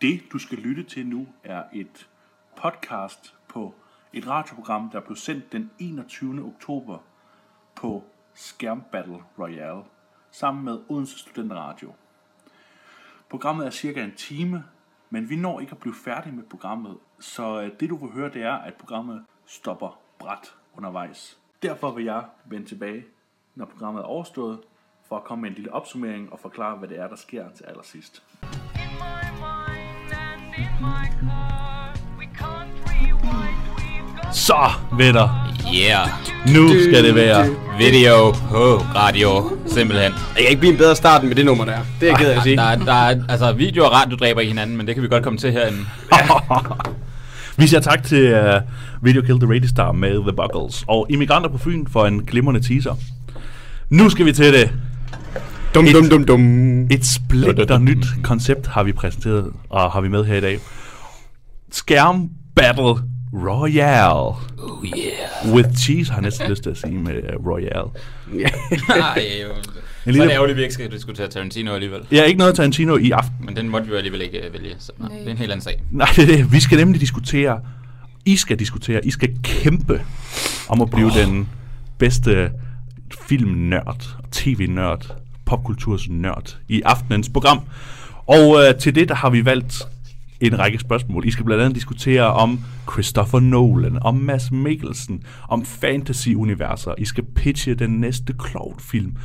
Det, du skal lytte til nu, er et podcast på et radioprogram, der blev sendt den 21. oktober på Skærm Battle Royale sammen med Odense Studenterradio. Programmet er cirka en time, men vi når ikke at blive færdige med programmet, så øh, det du vil høre, det er, at programmet stopper bræt undervejs. Derfor vil jeg vende tilbage, når programmet er overstået, for at komme med en lille opsummering og forklare, hvad det er, der sker til allersidst. Så, venner, Yeah, nu skal det være. video på radio, simpelthen. Jeg kan ikke blive en bedre start end med det nummer der. Det er jeg ked af at sige. Der, er- der er, altså, video og radio dræber i hinanden, men det kan vi godt komme til herinde. Vi siger tak til uh, Video Kill the Radio Star med The Buckles og Immigranter på Fyn for en glimrende teaser. Nu skal vi til det. Dum, dum, dum, dum. Et splitter nyt koncept har vi præsenteret og har vi med her i dag. Skærm Battle Royale. Oh yeah. With cheese har jeg næsten lyst til at sige med uh, Royale. Ej, jo. Så er lille- det ærgerligt, at vi ikke skal diskutere Tarantino alligevel. Er ikke noget Tarantino i aften. Men den måtte vi jo alligevel ikke øh, vælge, så nej, det er en helt anden sag. Nej, det er det. Vi skal nemlig diskutere. I skal diskutere. I skal kæmpe om at blive oh. den bedste filmnørd, tv-nørd, popkulturs nørd i aftenens program. Og øh, til det, der har vi valgt en række spørgsmål. I skal blandt andet diskutere om Christopher Nolan, om Mads Mikkelsen, om fantasy-universer. I skal pitche den næste Cloud-film,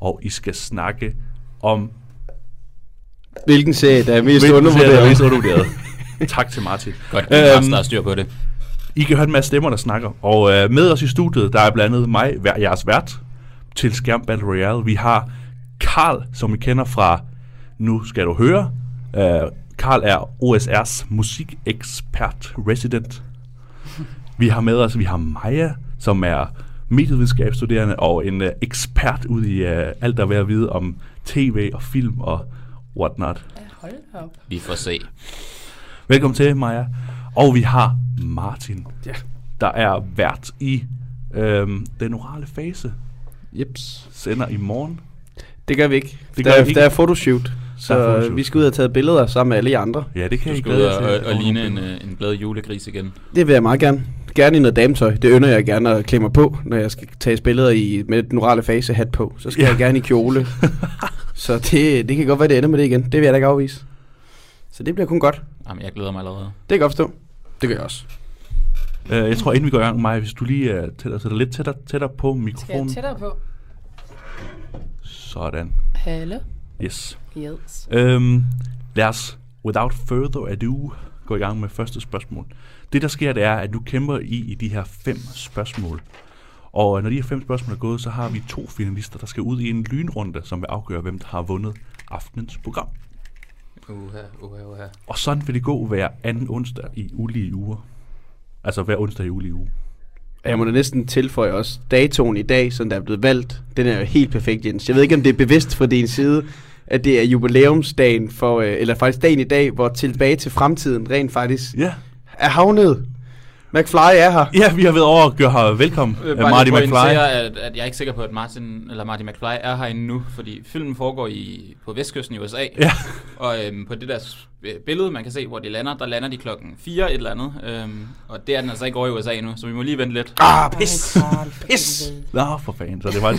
og I skal snakke om Hvilken serie, der er mest Hvilken serie, der er mest undervurderet? undervurderet. tak til Martin. Godt, øhm, der er styr på det. I kan høre en masse stemmer, der snakker. Og øh, med os i studiet, der er blandt andet mig, hver- jeres vært, til Skærm Battle Royale. Vi har Karl, som vi kender fra Nu skal du høre. Øh, Karl er OSR's musikekspert resident. Vi har med os, vi har Maja, som er medievidenskabsstuderende og en øh, ekspert ud i øh, alt, der er ved at vide om tv og film og whatnot. Ja, hold op. Vi får se. Velkommen til, Maja. Og vi har Martin, Ja. der er vært i øhm, den orale fase. Jeps. Sender i morgen. Det gør vi ikke. Det der, gør er, vi ikke. der er fotoshoot. Så Der photoshoot. vi skal ud og tage billeder sammen med alle jer andre. Ja, det kan Du jeg skal glæde ud jer og, til. og, og ligne en, øh, en glad julegris igen. Det vil jeg meget gerne. Gerne i noget dametøj. Det ynder jeg gerne at klæde mig på, når jeg skal tage billeder i, med den orale fase hat på. Så skal Ja. jeg gerne i kjole. så det, det kan godt være, det ender med det igen. Det vil jeg da ikke afvise. Så det bliver kun godt. Jamen, jeg glæder mig allerede. Det kan jeg godt forstå. Det gør jeg også. Øh, jeg tror, inden vi går i gang, Maja, hvis du lige uh, tæller, sætter lidt tættere, tættere på Skal jeg mikrofonen. tættere på? Sådan. Hallo? Yes. Yes. Øhm, lad os, without further ado, gå i gang med første spørgsmål. Det, der sker, det er, at du kæmper i i de her fem spørgsmål. Og når de her fem spørgsmål er gået, så har vi to finalister, der skal ud i en lynrunde, som vil afgøre, hvem der har vundet aftenens program. Uha, uha, uha. Og sådan vil det gå hver anden onsdag i ulige uger. Altså hver onsdag i ulige uge. Og Jeg må da næsten tilføje også datoen i dag, som der er blevet valgt. Den er jo helt perfekt, Jens. Jeg ved ikke, om det er bevidst fra din side, at det er jubilæumsdagen for, øh, eller faktisk dagen i dag, hvor tilbage til fremtiden rent faktisk Ja, er havnet. McFly er her. ja vi har været over at gøre her velkommen, Øh, uh, bare Marty lige McFly. pointere, At, at jeg er ikke sikker på, at Martin, eller Marty McFly er her endnu, fordi filmen foregår i, på vestkysten i USA. Ja. Og øhm, på det der øh, billede, man kan se, hvor de lander, der lander de klokken 4 et eller andet. Øhm, og det er den altså ikke over i USA endnu, så vi må lige vente lidt. Ah, pis. Pis. Nå, for fanden. Så det var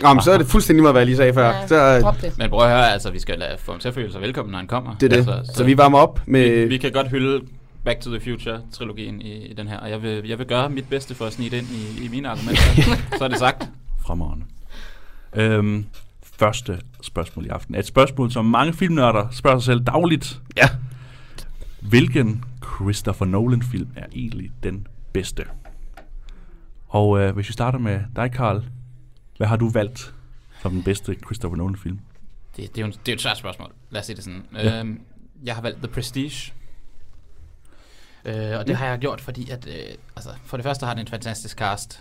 Nå, men så er det fuldstændig meget, hvad jeg lige sagde før. Ja, Så, øh, drop det. Men prøv at høre, altså, vi skal lade, få ham til at føle sig velkommen, når han kommer. det er det. Altså, Så vi varmer op med... vi, vi kan godt hylde Back to the Future-trilogien i, i den her, og jeg vil, jeg vil gøre mit bedste for at snige det ind i, i mine argumenter. så er det sagt. fremragende. Øhm, første spørgsmål i aften et spørgsmål, som mange filmnørder spørger sig selv dagligt. Ja. Hvilken Christopher Nolan-film er egentlig den bedste? Og øh, hvis vi starter med dig, Karl. Hvad har du valgt som den bedste Christopher Nolan-film? Det, det, er jo, en- det er jo et svært spørgsmål. Lad os sige det sådan. Ja. Øhm, jeg har valgt The Prestige. Øh, og det har jeg gjort, fordi at, øh, altså, for det første har den en fantastisk cast.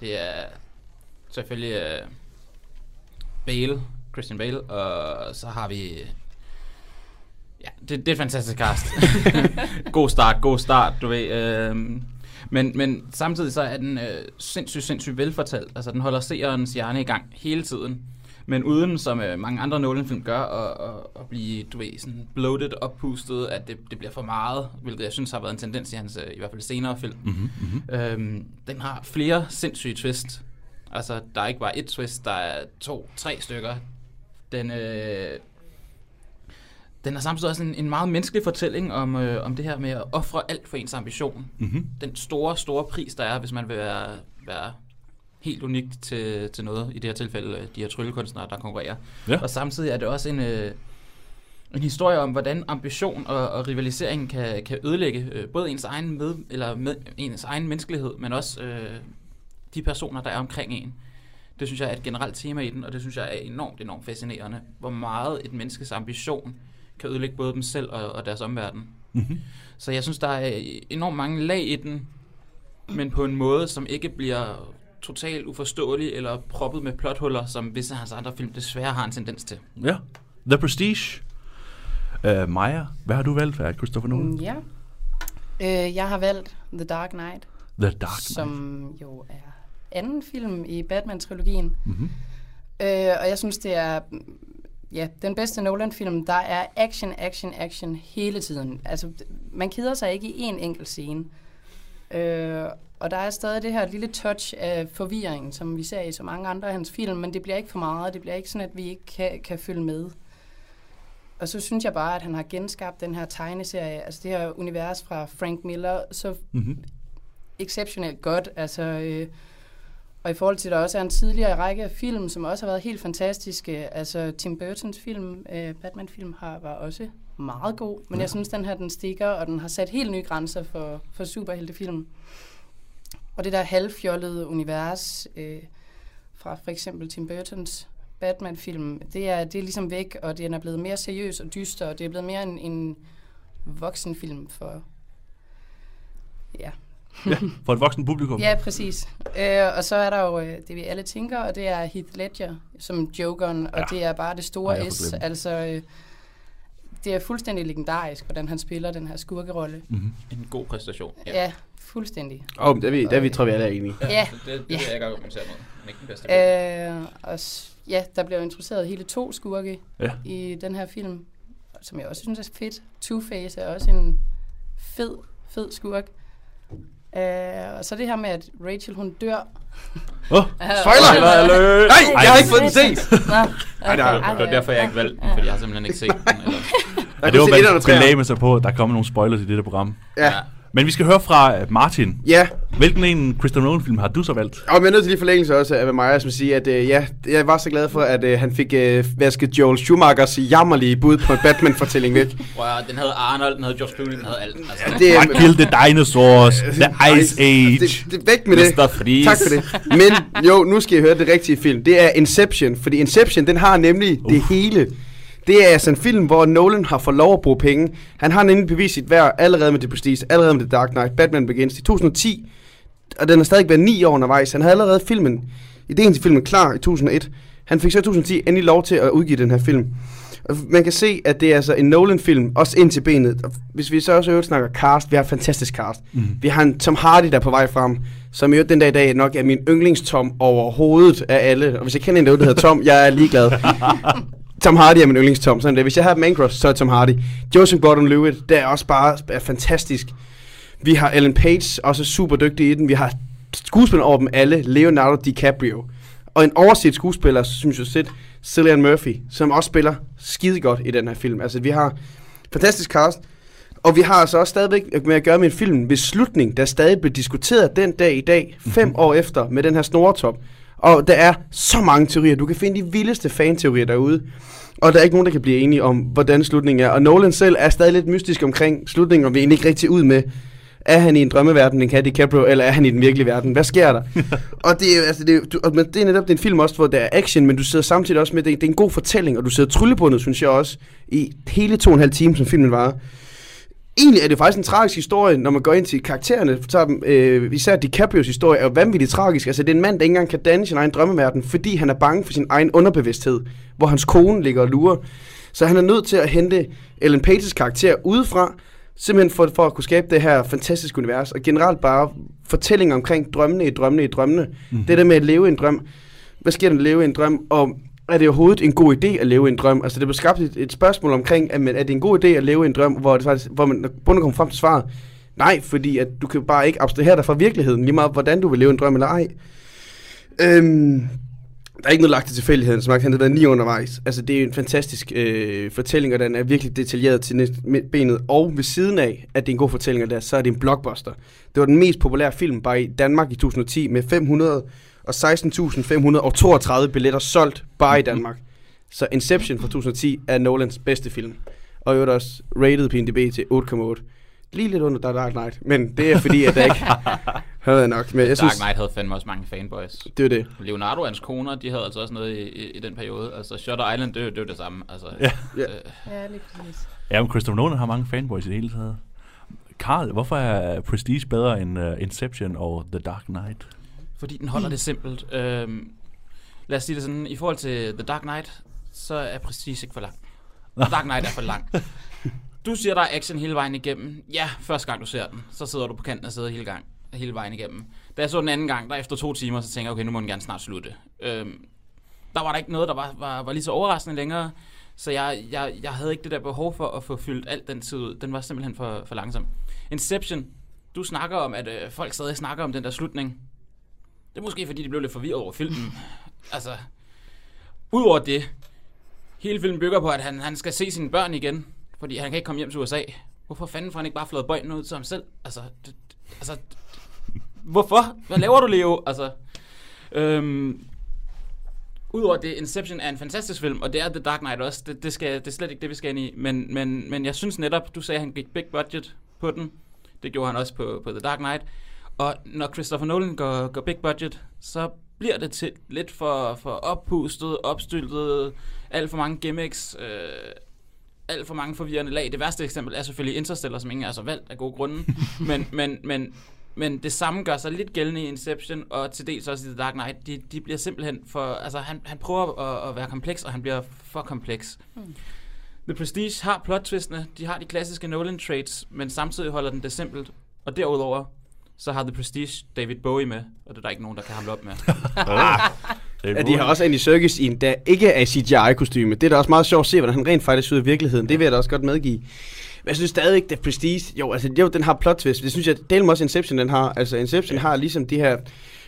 Det er selvfølgelig øh, Bale, Christian Bale, og så har vi... Ja, det, det er et fantastisk cast. god start, god start, du ved. Øh, men, men samtidig så er den øh, sindssygt, sindssygt velfortalt. Altså, den holder seerens hjerne i gang hele tiden. Men uden, som øh, mange andre Nolan-film gør, at, at, at blive, du ved, sådan bloated, oppustet, at det, det bliver for meget, hvilket jeg synes har været en tendens i hans, øh, i hvert fald senere film. Mm-hmm, mm-hmm. Øhm, den har flere sindssyge twist. Altså, der er ikke bare et twist, der er to, tre stykker. Den, øh, den er samtidig også en, en meget menneskelig fortælling om, øh, om det her med at ofre alt for ens ambition. Mm-hmm. Den store, store pris, der er, hvis man vil være, være helt unikt til, til noget. I det her tilfælde, øh, de her tryllekunstnere, der konkurrerer. Ja. Og samtidig er det også en, øh, en historie om, hvordan ambition og, og rivalisering kan, kan ødelægge øh, både ens egen, med, eller med, ens egen menneskelighed, men også øh, de personer, der er omkring en. Det synes jeg er et generelt tema i den, og det synes jeg er enormt, enormt fascinerende. Hvor meget et menneskes ambition kan ødelægge både dem selv og, og deres omverden. Mm-hmm. Så jeg synes, der er enormt mange lag i den, men på en måde, som ikke bliver totalt uforståelig eller proppet med plothuller, som visse af hans andre film desværre har en tendens til. Ja. The Prestige. Uh, Maja, hvad har du valgt af Christopher Nolan? Mm, Ja. Øh, jeg har valgt The Dark Knight, The Dark Knight. som jo er anden film i Batman-trilogien. Mm-hmm. Øh, og jeg synes, det er ja, den bedste Nolan-film. Der er action, action, action hele tiden. Altså, man keder sig ikke i en enkelt scene. Øh, og der er stadig det her lille touch af forvirring, som vi ser i så mange andre af hans film, men det bliver ikke for meget. Det bliver ikke sådan, at vi ikke kan, kan følge med. Og så synes jeg bare, at han har genskabt den her tegneserie, altså det her univers fra Frank Miller, så Mm-hmm. exceptionelt godt. Altså, øh, og i forhold til, at der også er en tidligere række af film, som også har været helt fantastiske. Altså Tim Burtons film, øh, Batman-film, har, var også meget god. Men Ja. jeg synes, den her, den stikker, og den har sat helt nye grænser for, for superheltefilm. Og det der halvfjollede univers øh, fra for eksempel Tim Burtons Batman-film, det er, det er ligesom væk, og den er blevet mere seriøs og dyster, og det er blevet mere en, en voksenfilm for... Ja, Ja, for et voksen publikum. Ja, præcis. Øh, og så er der jo øh, det, vi alle tænker, og det er Heath Ledger som Jokeren, og Ja. det er bare det store S. Altså, øh, det er fuldstændig legendarisk, hvordan han spiller den her skurkerolle. Mm-hmm. En god præstation. Ja, ja fuldstændig. Åh, oh, der, vi, der vi tror vi alle er enige. Ja. Det, det, det Ja. vil jeg ikke argumentere mod. Men ikke den bedste. Øh, og ja, der bliver jo introduceret hele to skurke Ja. i den her film, som jeg også synes er fedt. Two-Face er også en fed, fed skurk. Øh, og så det her med, at Rachel hun dør. Åh, oh, Spoiler! Nej, jeg har ikke fået den set! Nej, okay. Det var derfor, jeg ikke valgte den, fordi jeg har simpelthen ikke set den. Eller... ja, det var, man belagde sig på, at der kommer nogle spoilers i det der program. Ja, Men vi skal høre fra uh, Martin. ja. Hvilken en Christopher Nolan-film har du så valgt? Og jeg er nødt til lige forlængelse også af Maja, som siger, at øh, ja, jeg var så glad for, at øh, han fik øh, vasket Joel Schumachers jammerlige bud på en Batman-fortælling væk. Høre, den havde Arnold, den havde George Clooney, den havde alt. Altså, Det I killed the dinosaurs, the Ice Age. Det, det, væk med det. Mr. Freeze. Tak for det. Men jo, nu skal I høre det rigtige film. Det er Inception, fordi Inception, den har nemlig uh. det hele. Det er altså en film, hvor Nolan har fået lov at bruge penge. Han har nemlig bevist sit værd allerede med The Prestige, allerede med The Dark Knight, Batman Begins i 2010. Og den har stadig været ni år undervejs. Han havde allerede filmen, ideen til filmen klar i 2001. Han fik så i 2010 endelig lov til at udgive den her film. Og man kan se, at det er altså en Nolan-film, også ind til benet. Og hvis vi så også øvrigt snakker cast, vi har et fantastisk cast. Mm. Vi har en Tom Hardy, der er på vej frem, som jo den dag i dag nok er min yndlingstom overhovedet af alle. Og hvis jeg kender en derude, der hedder Tom, jeg er ligeglad. Tom Hardy er min yndlingstom, sådan det. Hvis jeg har crush, så er Tom Hardy. Joseph Gordon-Levitt, der er også bare er fantastisk. Vi har Ellen Page, også super dygtig i den. Vi har skuespillere over dem alle, Leonardo DiCaprio. Og en overset skuespiller, synes jeg set, Cillian Murphy, som også spiller skide godt i den her film. Altså, vi har fantastisk cast. Og vi har altså også stadigvæk med at gøre med en film, hvis slutning, der stadig bliver diskuteret den dag i dag, fem år efter, med den her snoretop. Og der er så mange teorier. Du kan finde de vildeste fanteorier derude. Og der er ikke nogen, der kan blive enige om, hvordan slutningen er. Og Nolan selv er stadig lidt mystisk omkring slutningen, og vi er egentlig ikke rigtig ud med, er han i en drømmeverden, en Cat DiCaprio, eller er han i den virkelige verden? Hvad sker der? og det er, altså, det er, du, og men det er netop det er en film også, hvor der er action, men du sidder samtidig også med, det, det er en god fortælling, og du sidder tryllebundet, synes jeg også, i hele to og en halv time, som filmen var. Egentlig er det faktisk en tragisk historie, når man går ind til karaktererne. Tager dem, øh, især DiCaprios historie er jo vanvittigt tragisk. Altså, det er en mand, der ikke engang kan danne sin egen drømmeverden, fordi han er bange for sin egen underbevidsthed, hvor hans kone ligger og lurer. Så han er nødt til at hente Ellen Pages karakter udefra, simpelthen for, for at kunne skabe det her fantastiske univers, og generelt bare fortællinger omkring drømmene i drømmene i drømmene. Mm-hmm. Det der med at leve en drøm. Hvad sker der, når man lever i en drøm? Og er det overhovedet en god idé at leve en drøm? Altså, det blev skabt et, et spørgsmål omkring, at men, er det en god idé at leve en drøm, hvor, det faktisk, hvor man bundet kommer frem til svaret, nej, fordi at du kan bare ikke abstrahere dig fra virkeligheden, lige meget hvordan du vil leve en drøm eller ej. Øhm, der er ikke noget lagt til tilfældigheden, som han har været ni undervejs. Altså, det er en fantastisk øh, fortælling, og den er virkelig detaljeret til benet. Og ved siden af, at det er en god fortælling, der, så er det en blockbuster. Det var den mest populære film bare i Danmark i 2010, med 500 og 16.532 billetter solgt bare i Danmark. Så Inception fra 2010 er Nolans bedste film. Og i øvrigt også rated på IMDb til 8,8. Lige lidt under The Dark Knight, men det er fordi, at der ikke havde nok. Men jeg Dark synes, Knight havde fandme også mange fanboys. det er det. Leonardo og hans koner, de havde altså også noget i, i, i den periode. Altså, Shutter Island, det, det er jo det samme. Altså, Ja. Øh, Ja, lige præcis. Ja, men Christopher Nolan har mange fanboys i det hele taget. Carl, hvorfor er Prestige bedre end uh, Inception og The Dark Knight? Fordi den holder det simpelt. Øhm, lad os sige det sådan, i forhold til The Dark Knight, så er Prestige ikke for lang. The Dark Knight er for lang. Du siger, der er action hele vejen igennem. Ja, første gang du ser den, så sidder du på kanten og sidder hele, gang, hele vejen igennem. Da jeg så den anden gang, der efter to timer, så tænker jeg, okay, nu må den gerne snart slutte. Øhm, der var der ikke noget, der var, var, var lige så overraskende længere. Så jeg, jeg, jeg havde ikke det der behov for at få fyldt alt den tid ud. Den var simpelthen for, for langsom. Inception. Du snakker om, at øh, folk stadig snakker om den der slutning. Det er måske, fordi de blev lidt forvirret over filmen. altså, udover det, hele filmen bygger på, at han, han skal se sine børn igen, fordi han kan ikke komme hjem til USA. Hvorfor fanden får han ikke bare flået bøjlen ud til ham selv? Altså, det, altså, hvorfor? Hvad laver du, Leo? Altså, øhm, Udover det, Inception er en fantastisk film, og det er The Dark Knight også. Det, det, skal, det er slet ikke det, vi skal ind i. Men, men, men jeg synes netop, du sagde, at han gik big budget på den. Det gjorde han også på, på The Dark Knight. Og når Christopher Nolan går, går big budget, så bliver det til lidt for, for oppustet, opstyltet, alt for mange gimmicks, øh, alt for mange forvirrende lag. Det værste eksempel er selvfølgelig Interstellar, som ingen er så valgt af gode grunde. men, men, men, men det samme gør sig lidt gældende i Inception, og til dels også i The Dark Knight. De, de bliver simpelthen for... Altså, han, han prøver at, at være kompleks, og han bliver for kompleks. Hmm. The Prestige har plot-twistene, de har de klassiske Nolan-traits, men samtidig holder den det simpelt. Og derudover, så har The Prestige David Bowie med, og det er der ikke nogen, der kan hamle op med. Ja, de har også Andy Serkis i en, der ikke er CGI-kostyme. Det er da også meget sjovt at se, hvordan han rent faktisk ser ud i virkeligheden. Det vil jeg da også godt medgive. Men jeg synes stadig ikke, det er Prestige. Jo, altså, jo, den har plot twist. Det synes jeg, del også Inception, den har. Altså, Inception har ligesom de her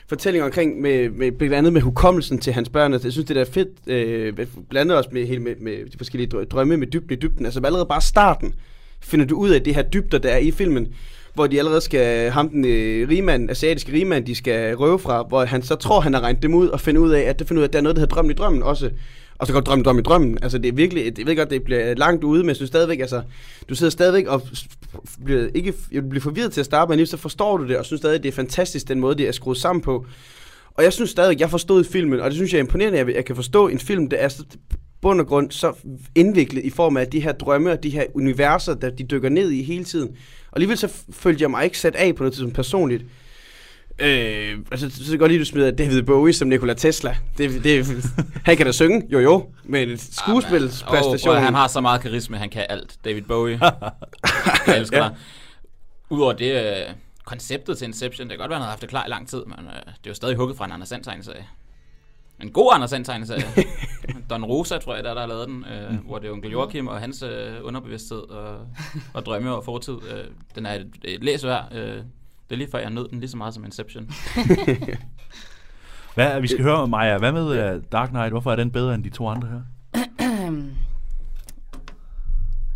fortællinger omkring, med, med, blandt andet med hukommelsen til hans børn. Altså, jeg synes, det der er fedt, øh, med- blandt andet også med, hele med, med de forskellige drø- drømme med dybden i dybden. Altså, allerede bare starten finder du ud af det her dybder, der er i filmen hvor de allerede skal, ham den øh, rigmand, asiatiske rigmand, de skal røve fra, hvor han så tror, han har regnet dem ud, og finder ud af, at det finder ud af, at der er noget, der hedder drømmen i drømmen også. Og så går drømmen, drømmen i drømmen. Altså, det er virkelig, jeg ved godt, det bliver langt ude, men jeg synes stadigvæk, altså, du sidder stadigvæk og bliver, ikke, jeg bliver forvirret til at starte, men alligevel så forstår du det, og synes stadig, det er fantastisk, den måde, det er skruet sammen på. Og jeg synes stadigvæk, jeg forstod filmen, og det synes jeg er imponerende, at jeg kan forstå en film, der er så bund og grund så indviklet i form af de her drømme og de her universer, der de dykker ned i hele tiden. Og alligevel så følte jeg mig ikke sat af på noget tidspunkt personligt. Øh, altså, så det godt lige, du smider David Bowie som Nikola Tesla. Det, det, han kan da synge, jo jo, men skuespilspræstation... Oh, han har så meget karisma, han kan alt. David Bowie. jeg elsker Ja. dig. Udover det, øh, konceptet til Inception, det kan godt være, han har haft det klar i lang tid, men øh, det er jo stadig hugget fra en Anders Sand tegneserie. En god Anders Sand tegneserie. Don Rosa, tror jeg, der, der har lavet den, øh, hvor det er onkel Joachim og hans øh, underbevidsthed og, og drømme og fortid. Øh, den er et, et læsværd. Øh, det er lige før, jeg nød den lige så meget som Inception. Hvad, vi skal høre, Maja, hvad med uh, Dark Knight? Hvorfor er den bedre end de to andre her?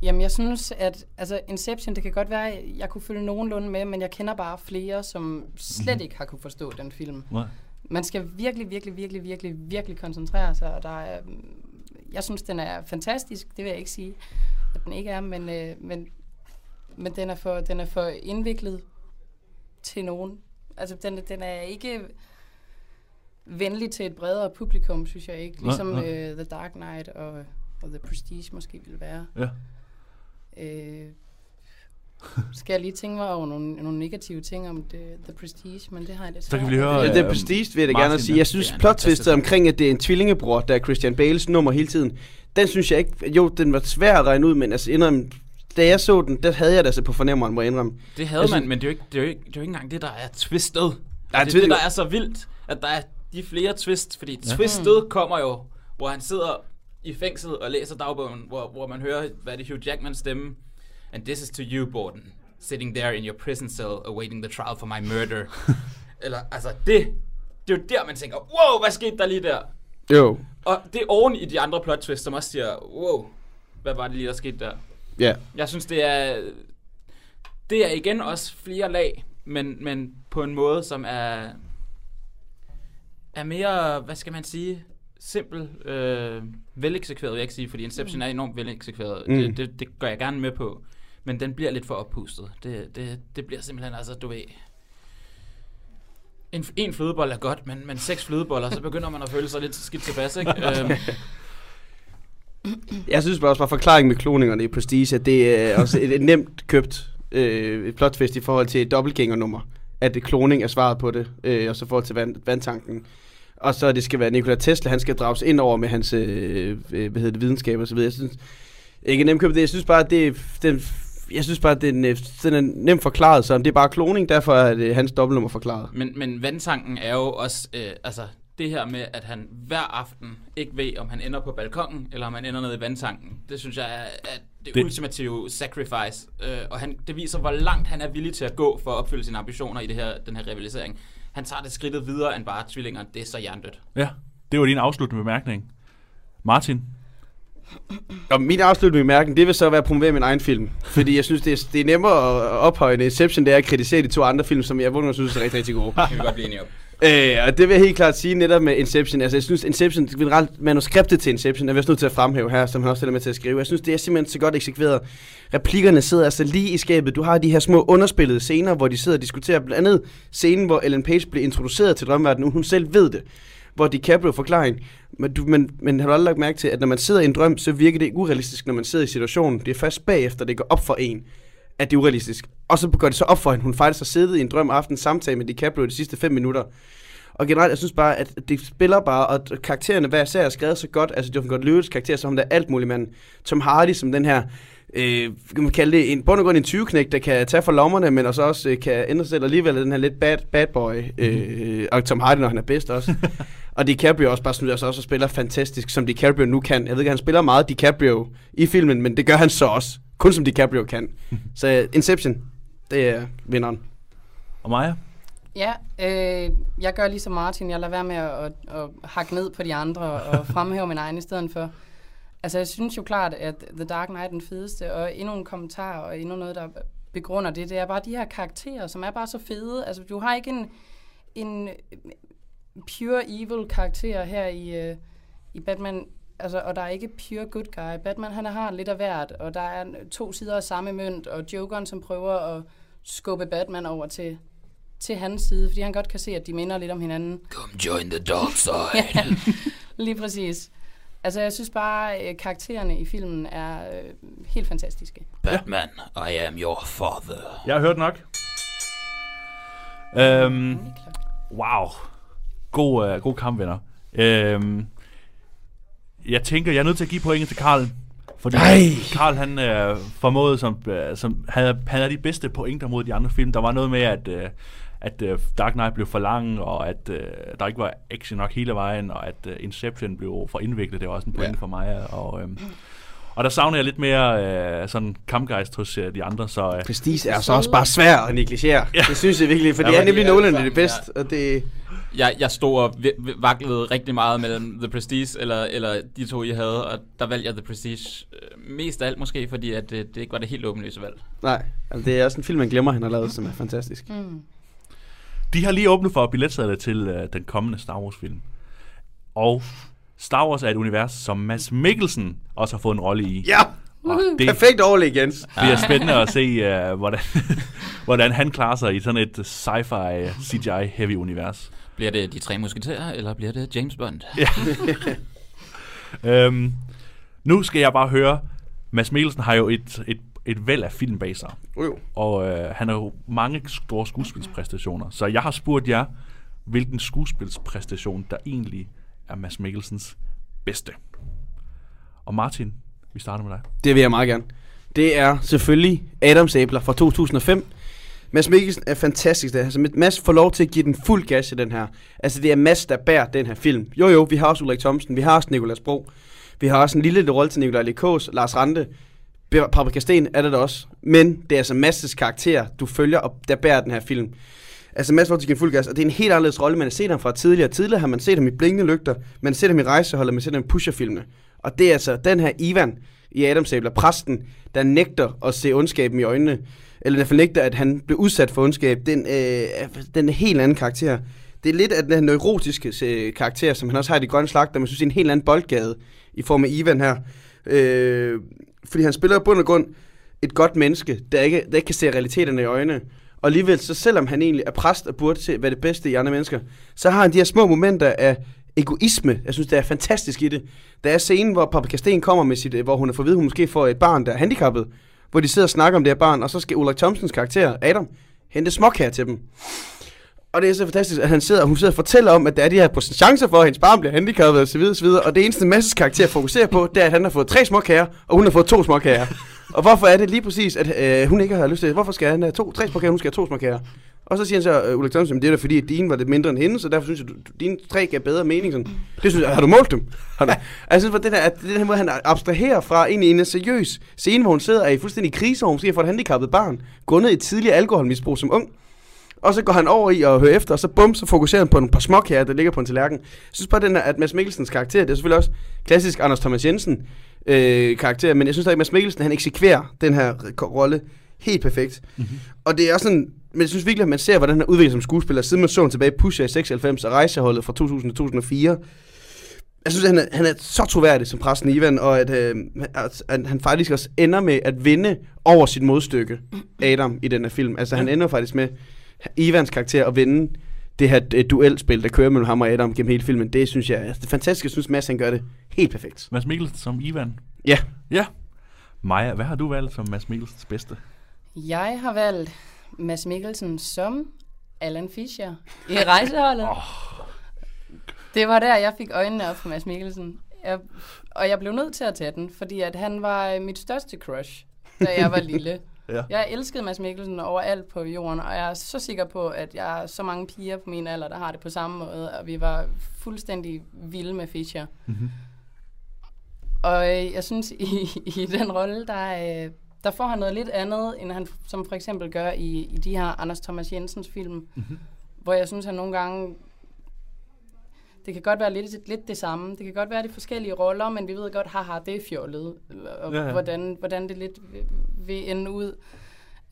Jamen, jeg synes, at altså, Inception, det kan godt være, at jeg kunne følge nogenlunde med, men jeg kender bare flere, som slet ikke har kunne forstå den film. Nej. Man skal virkelig, virkelig, virkelig, virkelig, virkelig koncentrere sig, og der er, mm, jeg synes, den er fantastisk, det vil jeg ikke sige, at den ikke er, men, øh, men, men den, er for, den er for indviklet til nogen. Altså, den, den er ikke venlig til et bredere publikum, synes jeg ikke. Nej, Ligesom nej. øh, The Dark Knight og, og The Prestige måske ville være. Ja. Øh, skal jeg lige tænke mig over nogle, nogle negative ting om det, The Prestige, men det har jeg lidt Så kan vi lige høre, Ja, det er øh, Prestige, vil jeg da gerne sige. Jeg synes, fantastisk omkring, at det er en tvillingebror, der er Christian Bales nummer hele tiden, den synes jeg ikke... Jo, den var svær at regne ud, men altså indrømme, da jeg så den, der havde jeg det altså på fornemmeren, må jeg indrømme. Det havde Jeg man, synes- men det er, jo ikke, det, er jo ikke, det er jo ikke engang det, der er twistet. Nej, det er det, der er så vildt, at der er de flere twist, fordi Ja. twistet kommer jo hvor han sidder i fængsel og læser dagbogen, hvor, hvor man hører, hvad det er Hugh Jackmans stemme. And this is to you, Borden. Sitting there in your prison cell, awaiting the trial for my murder. Eller, altså, det, det er jo der, man tænker, wow, hvad skete der lige der? Jo, Og det er oven i de andre plot twists, som også siger, wow, hvad var det lige, der skete der? ja. Jeg synes, det er... Det er igen også flere lag, men, men på en måde, som er... Er mere, hvad skal man sige, simpel, øh, veleksekveret, vil jeg ikke sige, fordi Inception er enormt veleksekveret. Mm. Mm. Det, det, det går jeg gerne med på. Men den bliver lidt for oppustet. Det, det, det bliver simpelthen, altså, du ved... En, en flødebold er godt, men, men seks flødeboller, så begynder man at føle sig lidt skidt tilpas, ikke? øhm, Jeg synes bare også bare forklaringen med kloningerne i Prestige, at det er også et, et nemt købt øh, plotfest i forhold til et dobbeltgængernummer. At det kloning er svaret på det, øh, og så i forhold til vand, vandtanken. Og så det skal være Nikola Tesla, han skal drages ind over med hans øh, øh, hvad hedder det, videnskab og så videre. Jeg synes ikke nemt købt det. Jeg synes bare, at det, den, jeg synes bare, at den, øh, den er nemt forklaret, så det er bare kloning, derfor er det hans dobbeltnummer forklaret. Men, men vandtanken er jo også, øh, altså det her med, at han hver aften ikke ved, om han ender på balkongen, eller om han ender nede i vandtanken. Det synes jeg er, er det, Det- det ultimative sacrifice. Øh, og han, det viser, hvor langt han er villig til at gå for at opfylde sine ambitioner i det her, den her rivalisering. Han tager det skridtet videre end bare tvillinger. Det er så hjernedødt. Ja, det var din afsluttende bemærkning. Martin? Og min afsluttende bemærkning, det vil så være at promovere min egen film. Fordi jeg synes, det er, det er nemmere at ophøje en Inception, det er at kritisere de to andre film, som jeg vundet synes er rigtig, rigtig gode. Det kan vi godt blive enige om. Øh, og det vil jeg helt klart sige netop med Inception. Altså, jeg synes, Inception, generelt manuskriptet til Inception, er vi også nødt til at fremhæve her, som han også er med til at skrive. Jeg synes, det er simpelthen så godt eksekveret. Replikkerne sidder altså lige i skabet. Du har de her små underspillede scener, hvor de sidder og diskuterer. Blandt andet scenen, hvor Ellen Page bliver introduceret til drømverdenen, hun selv ved det. Hvor DiCaprio forklaring. Men, du, men, men har du aldrig lagt mærke til, at når man sidder i en drøm, så virker det ikke urealistisk, når man sidder i situationen. Det er først bagefter, det går op for en, at det er urealistisk. Og så går det så op for hende. Hun faktisk har siddet i en drøm aften samtale med DiCaprio de sidste 5 minutter. Og generelt, jeg synes bare, at det spiller bare, og karaktererne hver især er skrevet så godt. Altså, Jonathan Godt-Lewis karakter, som der alt muligt mand. Tom Hardy, som den her, øh, kan man kalde det, en, bund og grund en 20-knæk, der kan tage for lommerne, men også, også øh, kan ændre sig selv alligevel, den her lidt bad, bad boy. Øh, og Tom Hardy, når han er bedst også. og DiCaprio også bare snyder sig også og spiller fantastisk, som DiCaprio nu kan. Jeg ved ikke, han spiller meget DiCaprio i filmen, men det gør han så også. Kun som DiCaprio kan. så øh, Inception, det er vinderen. Og Maja? Ja, øh, jeg gør ligesom Martin. Jeg lader være med at, at, at hakke ned på de andre og fremhæve min egen i stedet for. Altså, jeg synes jo klart, at The Dark Knight er den fedeste, og endnu en kommentar, og endnu noget, der begrunder det, det er bare de her karakterer, som er bare så fede. Altså, du har ikke en, en pure evil karakter her i, uh, i Batman, altså, og der er ikke pure good guy. Batman, han har lidt af hvert, og der er to sider af samme mønt, og Jokeren, som prøver at skubbe Batman over til, til hans side, fordi han godt kan se, at de minder lidt om hinanden. Come join the dark side. Ja, lige præcis. Altså, jeg synes bare, at karaktererne i filmen er øh, helt fantastiske. Batman, I am your father. Jeg har hørt nok. Øhm, wow. God, uh, god kamp, venner. Øhm, jeg tænker, jeg er nødt til at give pointet til Karl. Fordi Ej. Karl, han øh, formåede, som, øh, som havde, han havde de bedste pointer mod de andre film. Der var noget med, at, øh, at øh, Dark Knight blev for lang, og at øh, der ikke var action nok hele vejen, og at øh, Inception blev for indviklet. Det var også en pointe Ja. ja. for mig. Og, øh, og der savner jeg lidt mere øh, sådan kampgejst hos øh, de andre, så... Øh, Prestige er så også bare svær at negligere. Ja. Det synes jeg virkelig, for Ja, det er nemlig de er Nolan, er det bedste, og det... Jeg, jeg stod og vaklede rigtig meget mellem The Prestige eller, eller de to, I havde, og der valgte jeg The Prestige øh, mest af alt måske, fordi at det, det ikke var det helt åbenlyse valg. Nej, altså det er også en film, man glemmer, han har lavet, som er fantastisk. Mm. De har lige åbnet for billetsalget til øh, den kommende Star Wars-film. Og Star Wars er et univers, som Mads Mikkelsen også har fået en rolle i. Ja, Og det perfekt overlæg, Jens. bliver spændende at se, uh, hvordan, hvordan han klarer sig i sådan et sci-fi CGI-heavy univers. Bliver det de tre musketerer, eller bliver det James Bond? Øhm, nu skal jeg bare høre, Mads Mikkelsen har jo et, et, et væld af film bag sig. Uh, Og øh, han har jo mange store skuespilspræstationer. Så jeg har spurgt jer, hvilken skuespilspræstation, der egentlig er Mads Mikkelsens bedste. Og Martin, vi starter med dig. det vil jeg meget gerne. Det er selvfølgelig Adams Æbler fra 2005, Mads Mikkelsen er fantastisk der. Altså, Mads får lov til at give den fuld gas i den her. Altså, det er Mads, der bærer den her film. Jo, jo, vi har også Ulrik Thomsen, vi har også Nikolas Bro. Vi har også en lille rolle til Nikolaj Likås, Lars Rante. Paprika Sten er det da også. Men det er altså Mads' karakter, du følger, og der bærer den her film. Altså Mads får til fuld gas, og det er en helt anderledes rolle, man har set ham fra tidligere. Tidligere har man set ham i Blinkende Lygter, man har set ham i Rejseholdet, man har set ham i Pusher-filmene. Og det er altså den her Ivan i Adamsæbler, præsten, der nægter at se ondskaben i øjnene, eller der fornægter, at han blev udsat for ondskab. Den, øh, den er en helt anden karakter. Det er lidt af den neurotiske øh, karakter, som han også har i De Grønne Slagter, man synes, er en helt anden boldgade i form af Ivan her. Øh, fordi han spiller i bund og grund et godt menneske, der ikke, der ikke kan se realiteterne i øjnene. Og alligevel, så selvom han egentlig er præst og burde se, hvad det bedste i andre mennesker, så har han de her små momenter af egoisme. Jeg synes, det er fantastisk i det. Der er scenen, hvor Papa Kasten kommer med sit, øh, hvor hun er forvidet, hun måske får et barn, der er handicappet, hvor de sidder og snakker om det her barn, og så skal Ulrik Thomsens karakter, Adam, hente småkager til dem. Og det er så fantastisk, at han sidder, og hun sidder og fortæller om, at der er de her chancer for, at hendes barn bliver handicappet osv. osv. Og det eneste Masses karakter fokuserer på, det er, at han har fået tre små kager, og hun har fået to små kager. og hvorfor er det lige præcis, at øh, hun ikke har lyst til Hvorfor skal han have to, tre små kager, hun skal have to små kager? Og så siger han så, øh, uh, Ulrik Thomsen, det er da fordi, at dine var lidt mindre end hende, så derfor synes jeg, at dine tre gav bedre mening. Sådan. Det synes jeg, har du målt dem? Har du? altså, for det her, at den her måde, han abstraherer fra en, en seriøs scene, hvor hun sidder er i fuldstændig krise, og hun siger for et handicappet barn, grundet ned i tidligere alkoholmisbrug som ung. Og så går han over i at høre efter, og så bum, så fokuserer han på en par småkager, der ligger på en tallerken. Jeg synes bare, den her, at Mads Mikkelsens karakter, det er selvfølgelig også klassisk Anders Thomas Jensen øh, karakter, men jeg synes at Mads Mikkelsen, han eksekverer den her rolle helt perfekt. Mm-hmm. Og det er også sådan, men jeg synes virkelig, at man ser, hvordan han har udviklet som skuespiller, siden man så ham tilbage i Pusher i 96 og rejseholdet fra 2000 til 2004. Jeg synes, at han er, han er så troværdig som præsten Ivan, og at, øh, at, at han faktisk også ender med at vinde over sit modstykke, Adam, i den her film. Altså, han ender faktisk med Ivans karakter at vinde det her uh, duelspil, der kører mellem ham og Adam gennem hele filmen. Det synes jeg altså, det er fantastisk. Jeg synes, Mads han gør det helt perfekt. Mads Mikkelsen som Ivan. Ja. Ja. Maja, hvad har du valgt som Mads Mikkelsens bedste? Jeg har valgt Mads Mikkelsen som Alan Fischer i rejseholdet. oh. Det var der, jeg fik øjnene op for Mads Mikkelsen. Jeg, og jeg blev nødt til at tage den, fordi at han var mit største crush, da jeg var lille. Ja. Jeg elskede Mads Mikkelsen overalt på jorden, og jeg er så sikker på, at jeg har så mange piger på min alder, der har det på samme måde, og vi var fuldstændig vilde med Fischer. Mm-hmm. Og øh, jeg synes, i, i den rolle, der, øh, der får han noget lidt andet, end han som for eksempel gør i, i de her Anders Thomas Jensens film, mm-hmm. hvor jeg synes, han nogle gange det kan godt være lidt, lidt det samme. Det kan godt være de forskellige roller, men vi ved godt, haha, det er fjollet, og ja, ja. Hvordan, hvordan det lidt vil, vil ende ud.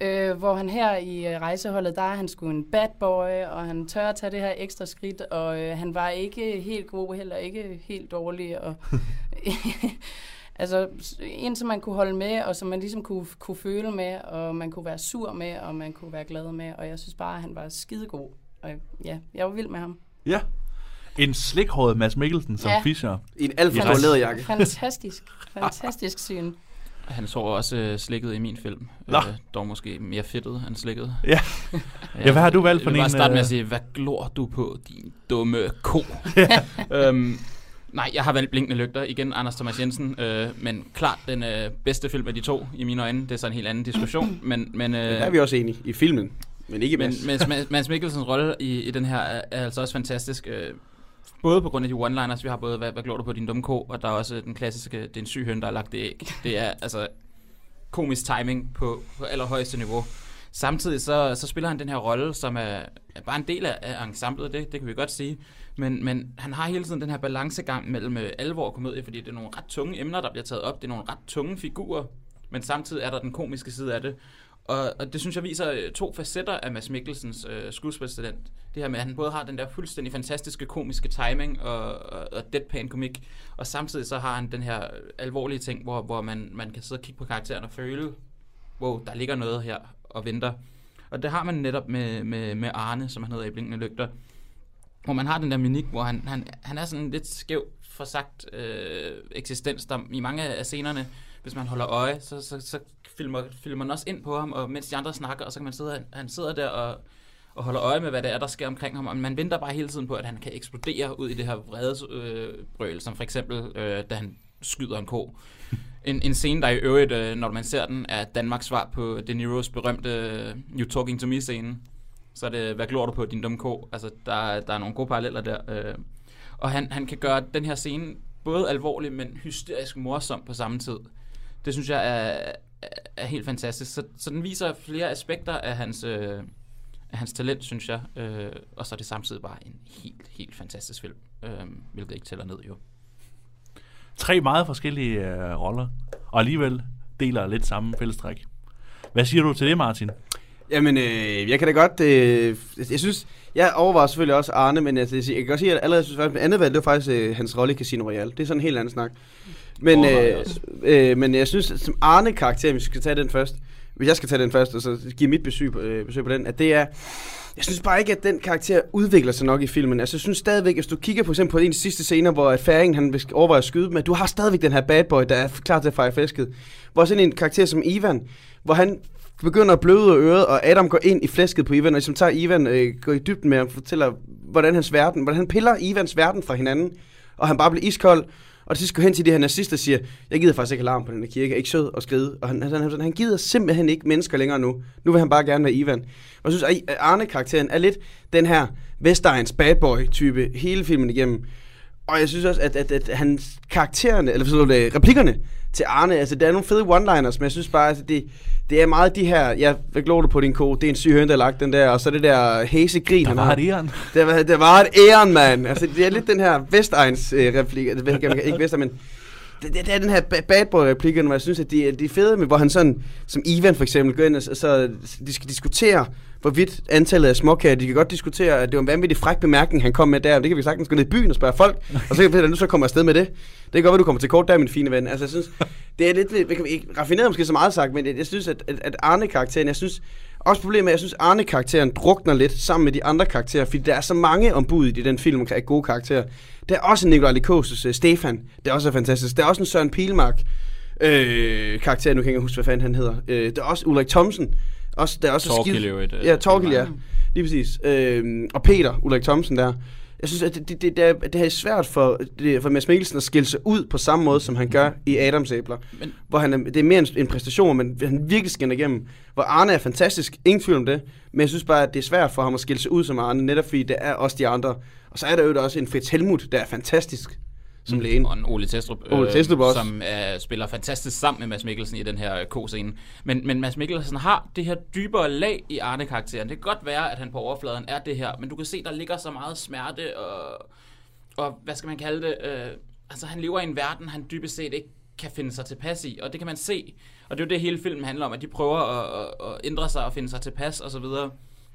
Øh, hvor han her i øh, rejseholdet, der er han sgu en bad boy, og han tør at tage det her ekstra skridt, og øh, han var ikke helt god, heller ikke helt dårlig. Og, altså en, som man kunne holde med, og som man ligesom kunne, kunne føle med, og man kunne være sur med, og man kunne være glad med, og jeg synes bare, at han var skidegod. Og ja, jeg var vild med ham. Ja, en slikhåret Mads Mikkelsen som Ja. Fischer. I en alt for stor læderjakke. Fantastisk, fantastisk syn. Han så også øh, slikket i min film. Nå. Øh, dog måske mere fedtet end slikket. Ja. Ja, hvad har du valgt for Jeg vil bare en, starte med øh, at sige, hvad glor du på, din dumme ko? øhm, nej, jeg har valgt Blinkende Lygter. Igen Anders Thomas Jensen. Øh, men klart den øh, bedste film af de to, i mine øjne. Det er så en helt anden diskussion. Men, men, øh, Der er vi også enige i filmen, men ikke men, Mads. men Mads- Mads Mikkelsens rolle i, i den her er, er altså også fantastisk. Øh, både på grund af de one-liners, vi har både, hvad, hvad glår du på din dumme ko, og der er også den klassiske, det er en syg høn, der har lagt det æg. Det er altså komisk timing på, på allerhøjeste niveau. Samtidig så, så spiller han den her rolle, som er, er bare en del af, af ensemblet, det, det kan vi godt sige. Men, men han har hele tiden den her balancegang mellem øh, alvor og komedie, fordi det er nogle ret tunge emner, der bliver taget op. Det er nogle ret tunge figurer, men samtidig er der den komiske side af det. Og, og det synes jeg viser øh, to facetter af Mads Mikkelsens øh, skuespilstalent. Det her med, at han både har den der fuldstændig fantastiske komiske timing og, og, og deadpan komik, og samtidig så har han den her alvorlige ting, hvor, hvor man, man kan sidde og kigge på karakteren og føle, wow, der ligger noget her og venter. Og det har man netop med, med, med Arne, som han hedder i Blinkende Lygter, hvor man har den der minik, hvor han, han, han er sådan lidt skæv forsagt øh, eksistens, der i mange af scenerne, hvis man holder øje, så, så, så filmer, filmer man også ind på ham, og mens de andre snakker, og så kan man sidde, han sidder der og, og holder øje med, hvad det er, der sker omkring ham, og man venter bare hele tiden på, at han kan eksplodere ud i det her vrede øh, som for eksempel, øh, da han skyder en ko. En, en scene, der i øvrigt, øh, når man ser den, er Danmarks svar på De Niros berømte øh, You Talking To Me-scene. Så er det, hvad glor du på, din dumme ko? Altså, der, der er nogle gode paralleller der. Øh. Og han, han kan gøre den her scene både alvorlig, men hysterisk morsom på samme tid. Det synes jeg er, er, helt fantastisk. Så, så den viser flere aspekter af hans, øh, af hans talent, synes jeg. Øh, og så er det samtidig bare en helt, helt fantastisk film, øh, hvilket ikke tæller ned jo. Tre meget forskellige øh, roller, og alligevel deler lidt samme fællestræk. Hvad siger du til det, Martin? Jamen, øh, jeg kan da godt... Øh, jeg synes... Jeg overvejer selvfølgelig også Arne, men altså, jeg kan godt sige, at allerede synes, at andet valg, det var faktisk øh, hans rolle i Casino Royale. Det er sådan en helt anden snak. Men, Overvejer øh, øh, men jeg synes, som Arne-karakter, hvis vi skal tage den først, hvis jeg skal tage den først, og så give mit besøg på, øh, besøg på den, at det er... Jeg synes bare ikke, at den karakter udvikler sig nok i filmen. Altså, jeg synes stadigvæk, hvis du kigger på eksempel på en af de sidste scener, hvor at færingen han vil overveje at skyde dem, at du har stadigvæk den her bad boy, der er klar til at fejre flæsket. Hvor sådan en karakter som Ivan, hvor han begynder at bløde øret, og Adam går ind i flæsket på Ivan, og ligesom tager Ivan, øh, går i dybden med ham, fortæller, hvordan hans verden, hvordan han piller Ivans verden fra hinanden, og han bare bliver iskold, og til sidst går hen til de her nazister og siger, jeg gider faktisk ikke alarm på den her kirke, jeg er ikke sød og skride. Og han, han, han, han gider simpelthen ikke mennesker længere nu. Nu vil han bare gerne være Ivan. Og jeg synes, at Arne-karakteren er lidt den her Vestegns bad boy-type hele filmen igennem. Og jeg synes også, at, at, at hans karaktererne, eller sådan noget, replikkerne til Arne, altså der er nogle fede one-liners, men jeg synes bare, at det, det er meget de her, ja, hvad glor du på din ko, det er en syg høn, der lagt den der, og så det der hæse grin, Der var har. det, Jørgen. Det var, et æren, mand. Altså, det er lidt den her Vestegns øh, replik. Ikke Vestegn, men det, det, det, er den her ba- bad boy replikken, hvor jeg synes, at de, er- de er fede med, hvor han sådan, som Ivan for eksempel, går ind og så, de skal diskutere, hvorvidt antallet af småkager, de kan godt diskutere, at det var en vanvittig fræk bemærkning, han kom med der, det kan vi sagtens gå ned i byen og spørge folk, og så kan vi nu så kommer afsted med det. Det kan godt være, du kommer til kort der, min fine ven. Altså, jeg synes, det er lidt, vi ikke, raffineret måske så meget sagt, men jeg, jeg synes, at, at, at Arne-karakteren, jeg synes, også problemet er, at jeg synes, Arne-karakteren drukner lidt sammen med de andre karakterer, fordi der er så mange ombud i den film af gode karakterer. Der er også en Nikolaj Likosius, uh, Stefan, det er også fantastisk. Der er også en Søren Pilmark, øh, karakter, nu kan jeg ikke huske, hvad fanden han hedder. Øh, der er også Ulrik Thomsen. Også, der er også Torkild i øvrigt, øh, Ja, Torkild, ja. Lige præcis. Øh, og Peter, Ulrik Thomsen der. Jeg synes, at det, det, det, det, er, det er svært for, det, for Mads Mikkelsen at skille sig ud på samme måde, som han gør i Adams æbler. Men- Hvor han er, det er mere en, en præstation, men han virkelig skinner igennem. Hvor Arne er fantastisk, ingen tvivl om det. Men jeg synes bare, at det er svært for ham at skille sig ud som Arne, netop fordi det er også de andre. Og så er der jo også en Fritz Helmut, der er fantastisk som lægen. Og en Ole Testrup, Ole Testrup også. som uh, spiller fantastisk sammen med Mads Mikkelsen i den her øh, K-scene. Men, men Mads Mikkelsen har det her dybere lag i Arne-karakteren. Det kan godt være, at han på overfladen er det her, men du kan se, der ligger så meget smerte og, og hvad skal man kalde det? Uh, altså, han lever i en verden, han dybest set ikke kan finde sig tilpas i, og det kan man se. Og det er jo det, hele filmen handler om, at de prøver at, at, at ændre sig og finde sig tilpas og så videre.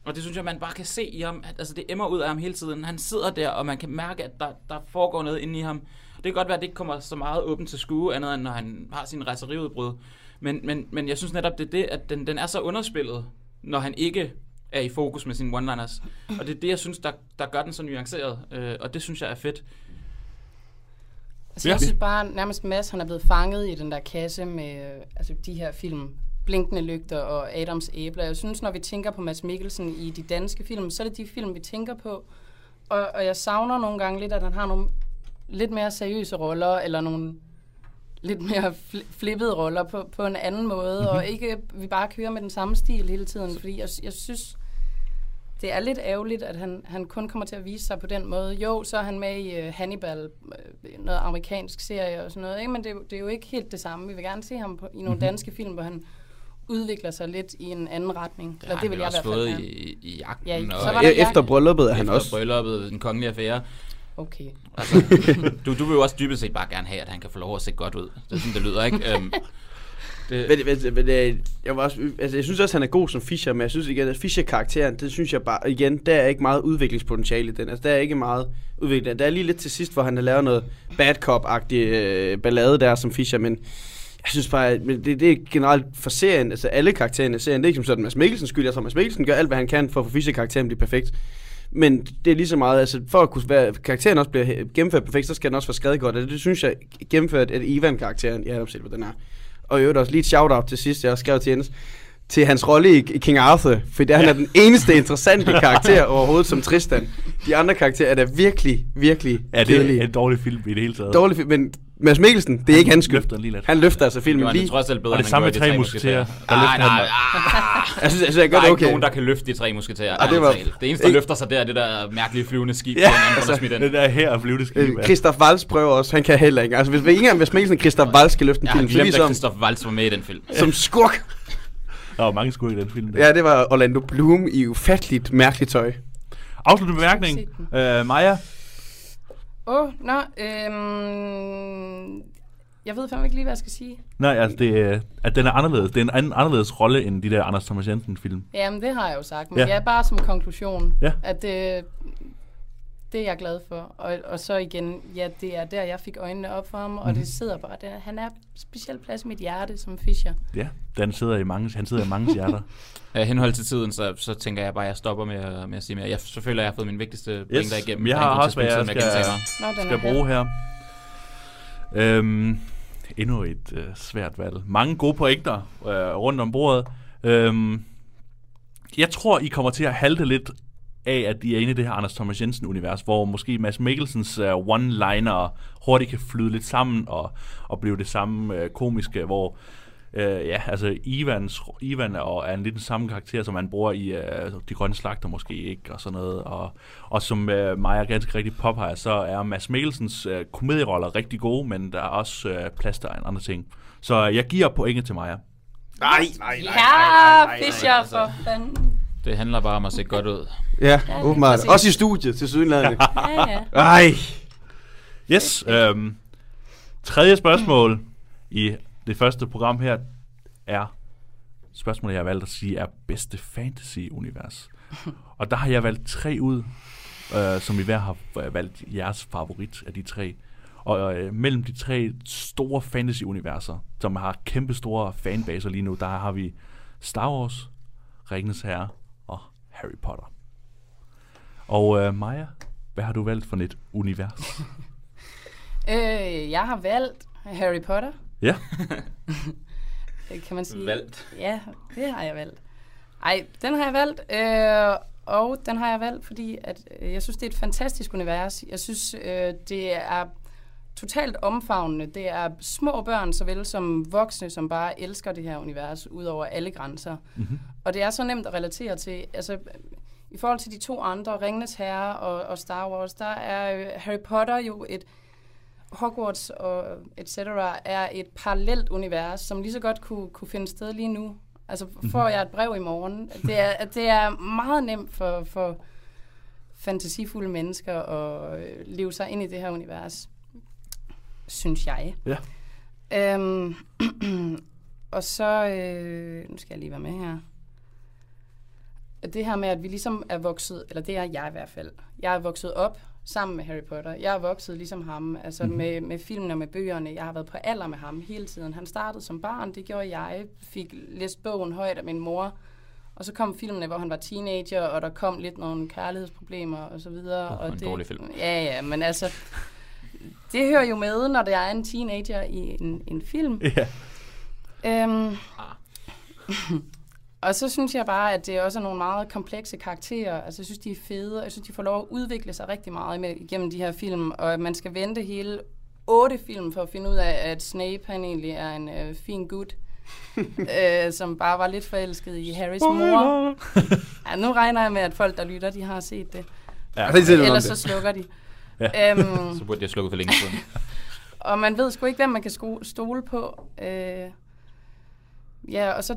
Og det synes jeg, man bare kan se i ham, at altså, det emmer ud af ham hele tiden. Han sidder der, og man kan mærke, at der, der foregår noget inde i ham. Det kan godt være, at det ikke kommer så meget åbent til skue, andet end når han har sin rejseriudbrud. Men, men, men jeg synes netop, det er det, at den, den er så underspillet, når han ikke er i fokus med sine one-liners. Og det er det, jeg synes, der, der gør den så nuanceret. Øh, og det synes jeg er fedt. Altså, Ja. jeg synes bare, nærmest Mads, han er blevet fanget i den der kasse med øh, altså, de her film. Blinkende lygter og Adams æbler. Jeg synes, når vi tænker på Mads Mikkelsen i de danske film, så er det de film, vi tænker på. Og, og jeg savner nogle gange lidt, at han har nogle lidt mere seriøse roller, eller nogle lidt mere fl- flippede roller på, på en anden måde, mm-hmm. og ikke vi bare kører med den samme stil hele tiden, fordi jeg, jeg synes, det er lidt ærgerligt, at han, han kun kommer til at vise sig på den måde. Jo, så er han med i uh, Hannibal, uh, noget amerikansk serie og sådan noget, ikke? men det, er jo- det er jo ikke helt det samme. Vi vil gerne se ham på, i nogle mm-hmm. danske film, hvor han udvikler sig lidt i en anden retning. Det Eller det han vil jo jeg i også hvert fald fået i, i jagten. Ja, og så var der E- Efter brylluppet er han efter også. brylluppet, den kongelige affære. Okay. Altså, du, du vil jo også dybest set bare gerne have, at han kan få lov at se godt ud. Det er sådan, det lyder, ikke? Øhm, det, Men, men, men øh, jeg, var også, altså, jeg synes også, han er god som Fischer, men jeg synes igen, at Fischer-karakteren, det synes jeg bare, igen, der er ikke meget udviklingspotentiale i den. Altså, der er ikke meget udvikling. Der er lige lidt til sidst, hvor han har lavet noget bad cop-agtig øh, ballade der som Fischer, men jeg synes bare, at det, det er generelt for serien, altså alle karaktererne i serien, det er ikke som sådan Mads Mikkelsens skyld, jeg tror, Mads Mikkelsen gør alt, hvad han kan for at få Fischer-karakteren til blive perfekt. Men det er lige så meget, altså for at kunne være, karakteren også bliver gennemført perfekt, så skal den også være skrevet godt, og det, det synes jeg gennemført, at Ivan-karakteren jeg har set, hvad den er. Og i øvrigt også lige et shout-out til sidst, jeg har skrevet til Jens til hans rolle i, King Arthur, for der ja. han er den eneste interessante karakter overhovedet som Tristan. De andre karakterer er da virkelig, virkelig Ja, det kedelige. er en dårlig film i det hele taget. Dårlig film, men Mads Mikkelsen, det er ikke hans skyld. løfter lige lidt. Han løfter altså Det filmen var det lige. trods alt bedre, Og det samme han med tre De musketerer. Der Nej, løfter han nej, mig. ah, Jeg synes, altså, jeg der gør er det ikke okay. nogen, der kan løfte de tre musketerer. Ah, det var-. Det eneste, der ikke- løfter sig, der er det der mærkelige flyvende skib, Ja, altså, det der her er flyvende skib. Øh, Christoph Waltz prøver også, han kan heller ikke. Altså, hvis vi ikke engang Mads Mikkelsen og Christoph Waltz skal løfte en Jeg har film, så glemt, at ham Christoph Waltz var med i den film. som skurk. Der var mange skurke i den film. Der. Ja, det var Orlando Bloom i ufatteligt mærkeligt tøj. Afsluttende bemærkning. Øh, Maja, Åh, oh, nå, øhm, jeg ved fandme ikke lige, hvad jeg skal sige. nej, altså det, er- at den er anderledes. Det er en anden, anderledes rolle end de der Anders Thomas Jensen film. Jamen, det har jeg jo sagt, men Ja. ja. det er bare som konklusion, Ja. at det, det er jeg glad for. Og, og så igen, ja, det er der, jeg fik øjnene op for ham, og Mhm. det sidder bare der. Han er en speciel plads i mit hjerte som Fischer. Ja, den sidder i mange, han sidder i mange hjerter. Uh, henhold til tiden, så, så tænker jeg bare, at jeg stopper med, at- med at sige mere. Jeg, så føler jeg, at jeg har fået min vigtigste pointer igennem. jeg har også, hvad jeg skal, Nå, skal bruge her. Øhm, endnu et øh, svært valg. Mange gode pointer øh, rundt om bordet. Øhm, jeg tror, I kommer til at halte lidt af, at I er inde i det her Anders Thomas Jensen-univers, hvor måske Mads Mikkelsens uh, one-liner hurtigt kan flyde lidt sammen og, og blive det samme uh, komiske, hvor uh, ja, altså Ivans, Ivan er, er en lidt den samme karakter, som han bruger i uh, De Grønne Slagter måske ikke, og sådan noget. Og, og som uh, Maja ganske rigtig påpeger, så er Mads Mikkelsens uh, komedieroller rigtig gode, men der er også uh, plads til andre ting. Så jeg giver pointet til Maja. Nej, nej, Ja, Fischer, altså. for fanden. Det handler bare om at se godt ud. Ja, lige åbenbart. Også i studiet, til sydenlandet. Ja, ja. Ej. Yes. Øhm, tredje spørgsmål i det første program her er spørgsmålet, jeg har valgt at sige, er bedste fantasy-univers. Og der har jeg valgt tre ud, øh, som I hver har øh, valgt jeres favorit af de tre. Og øh, mellem de tre store fantasy-universer, som har kæmpe store fanbaser lige nu, der har vi Star Wars, Ringens Herre og Harry Potter. Og øh, Maja, hvad har du valgt for et univers? Øh, jeg har valgt Harry Potter, Ja. kan man sige. Valgt. Ja, det har jeg valgt. Ej, den har jeg valgt, øh, og den har jeg valgt, fordi at, øh, jeg synes, det er et fantastisk univers. Jeg synes, øh, det er totalt omfavnende. Det er små børn, såvel som voksne, som bare elsker det her univers, ud over alle grænser. Mm-hmm. Og det er så nemt at relatere til. Altså, i forhold til de to andre, Ringenes Herre og, og Star Wars, der er øh, Harry Potter jo et Hogwarts og et cetera er et parallelt univers, som lige så godt kunne, kunne finde sted lige nu. Altså får jeg et brev i morgen. Det er, det er meget nemt for, for fantasifulde mennesker at øh, leve sig ind i det her univers, synes jeg. Ja. Øhm, og så, øh, nu skal jeg lige være med her. Det her med, at vi ligesom er vokset, eller det er jeg i hvert fald. Jeg er vokset op sammen med Harry Potter. Jeg er vokset ligesom ham, altså mm-hmm. med, med filmene og med bøgerne. Jeg har været på alder med ham hele tiden. Han startede som barn, det gjorde jeg. Fik læst bogen højt af min mor. Og så kom filmene, hvor han var teenager, og der kom lidt nogle kærlighedsproblemer og så videre. Åh, og en det, dårlig film. Ja, ja, men altså, det hører jo med, når der er en teenager i en, en film. Ja. Øhm, og så synes jeg bare, at det også er nogle meget komplekse karakterer. Altså, jeg synes, de er fede, og jeg synes, de får lov at udvikle sig rigtig meget igennem de her film. Og at man skal vente hele otte film for at finde ud af, at Snape han egentlig er en øh, fin gut, øh, som bare var lidt forelsket i Harrys mor. Ja, nu regner jeg med, at folk, der lytter, de har set det. ja. Om Ellers så det. slukker de. Ja. Øhm, Så burde jeg slukke for længe siden. og man ved sgu ikke, hvem man kan sko- stole på. Øh, ja, og så...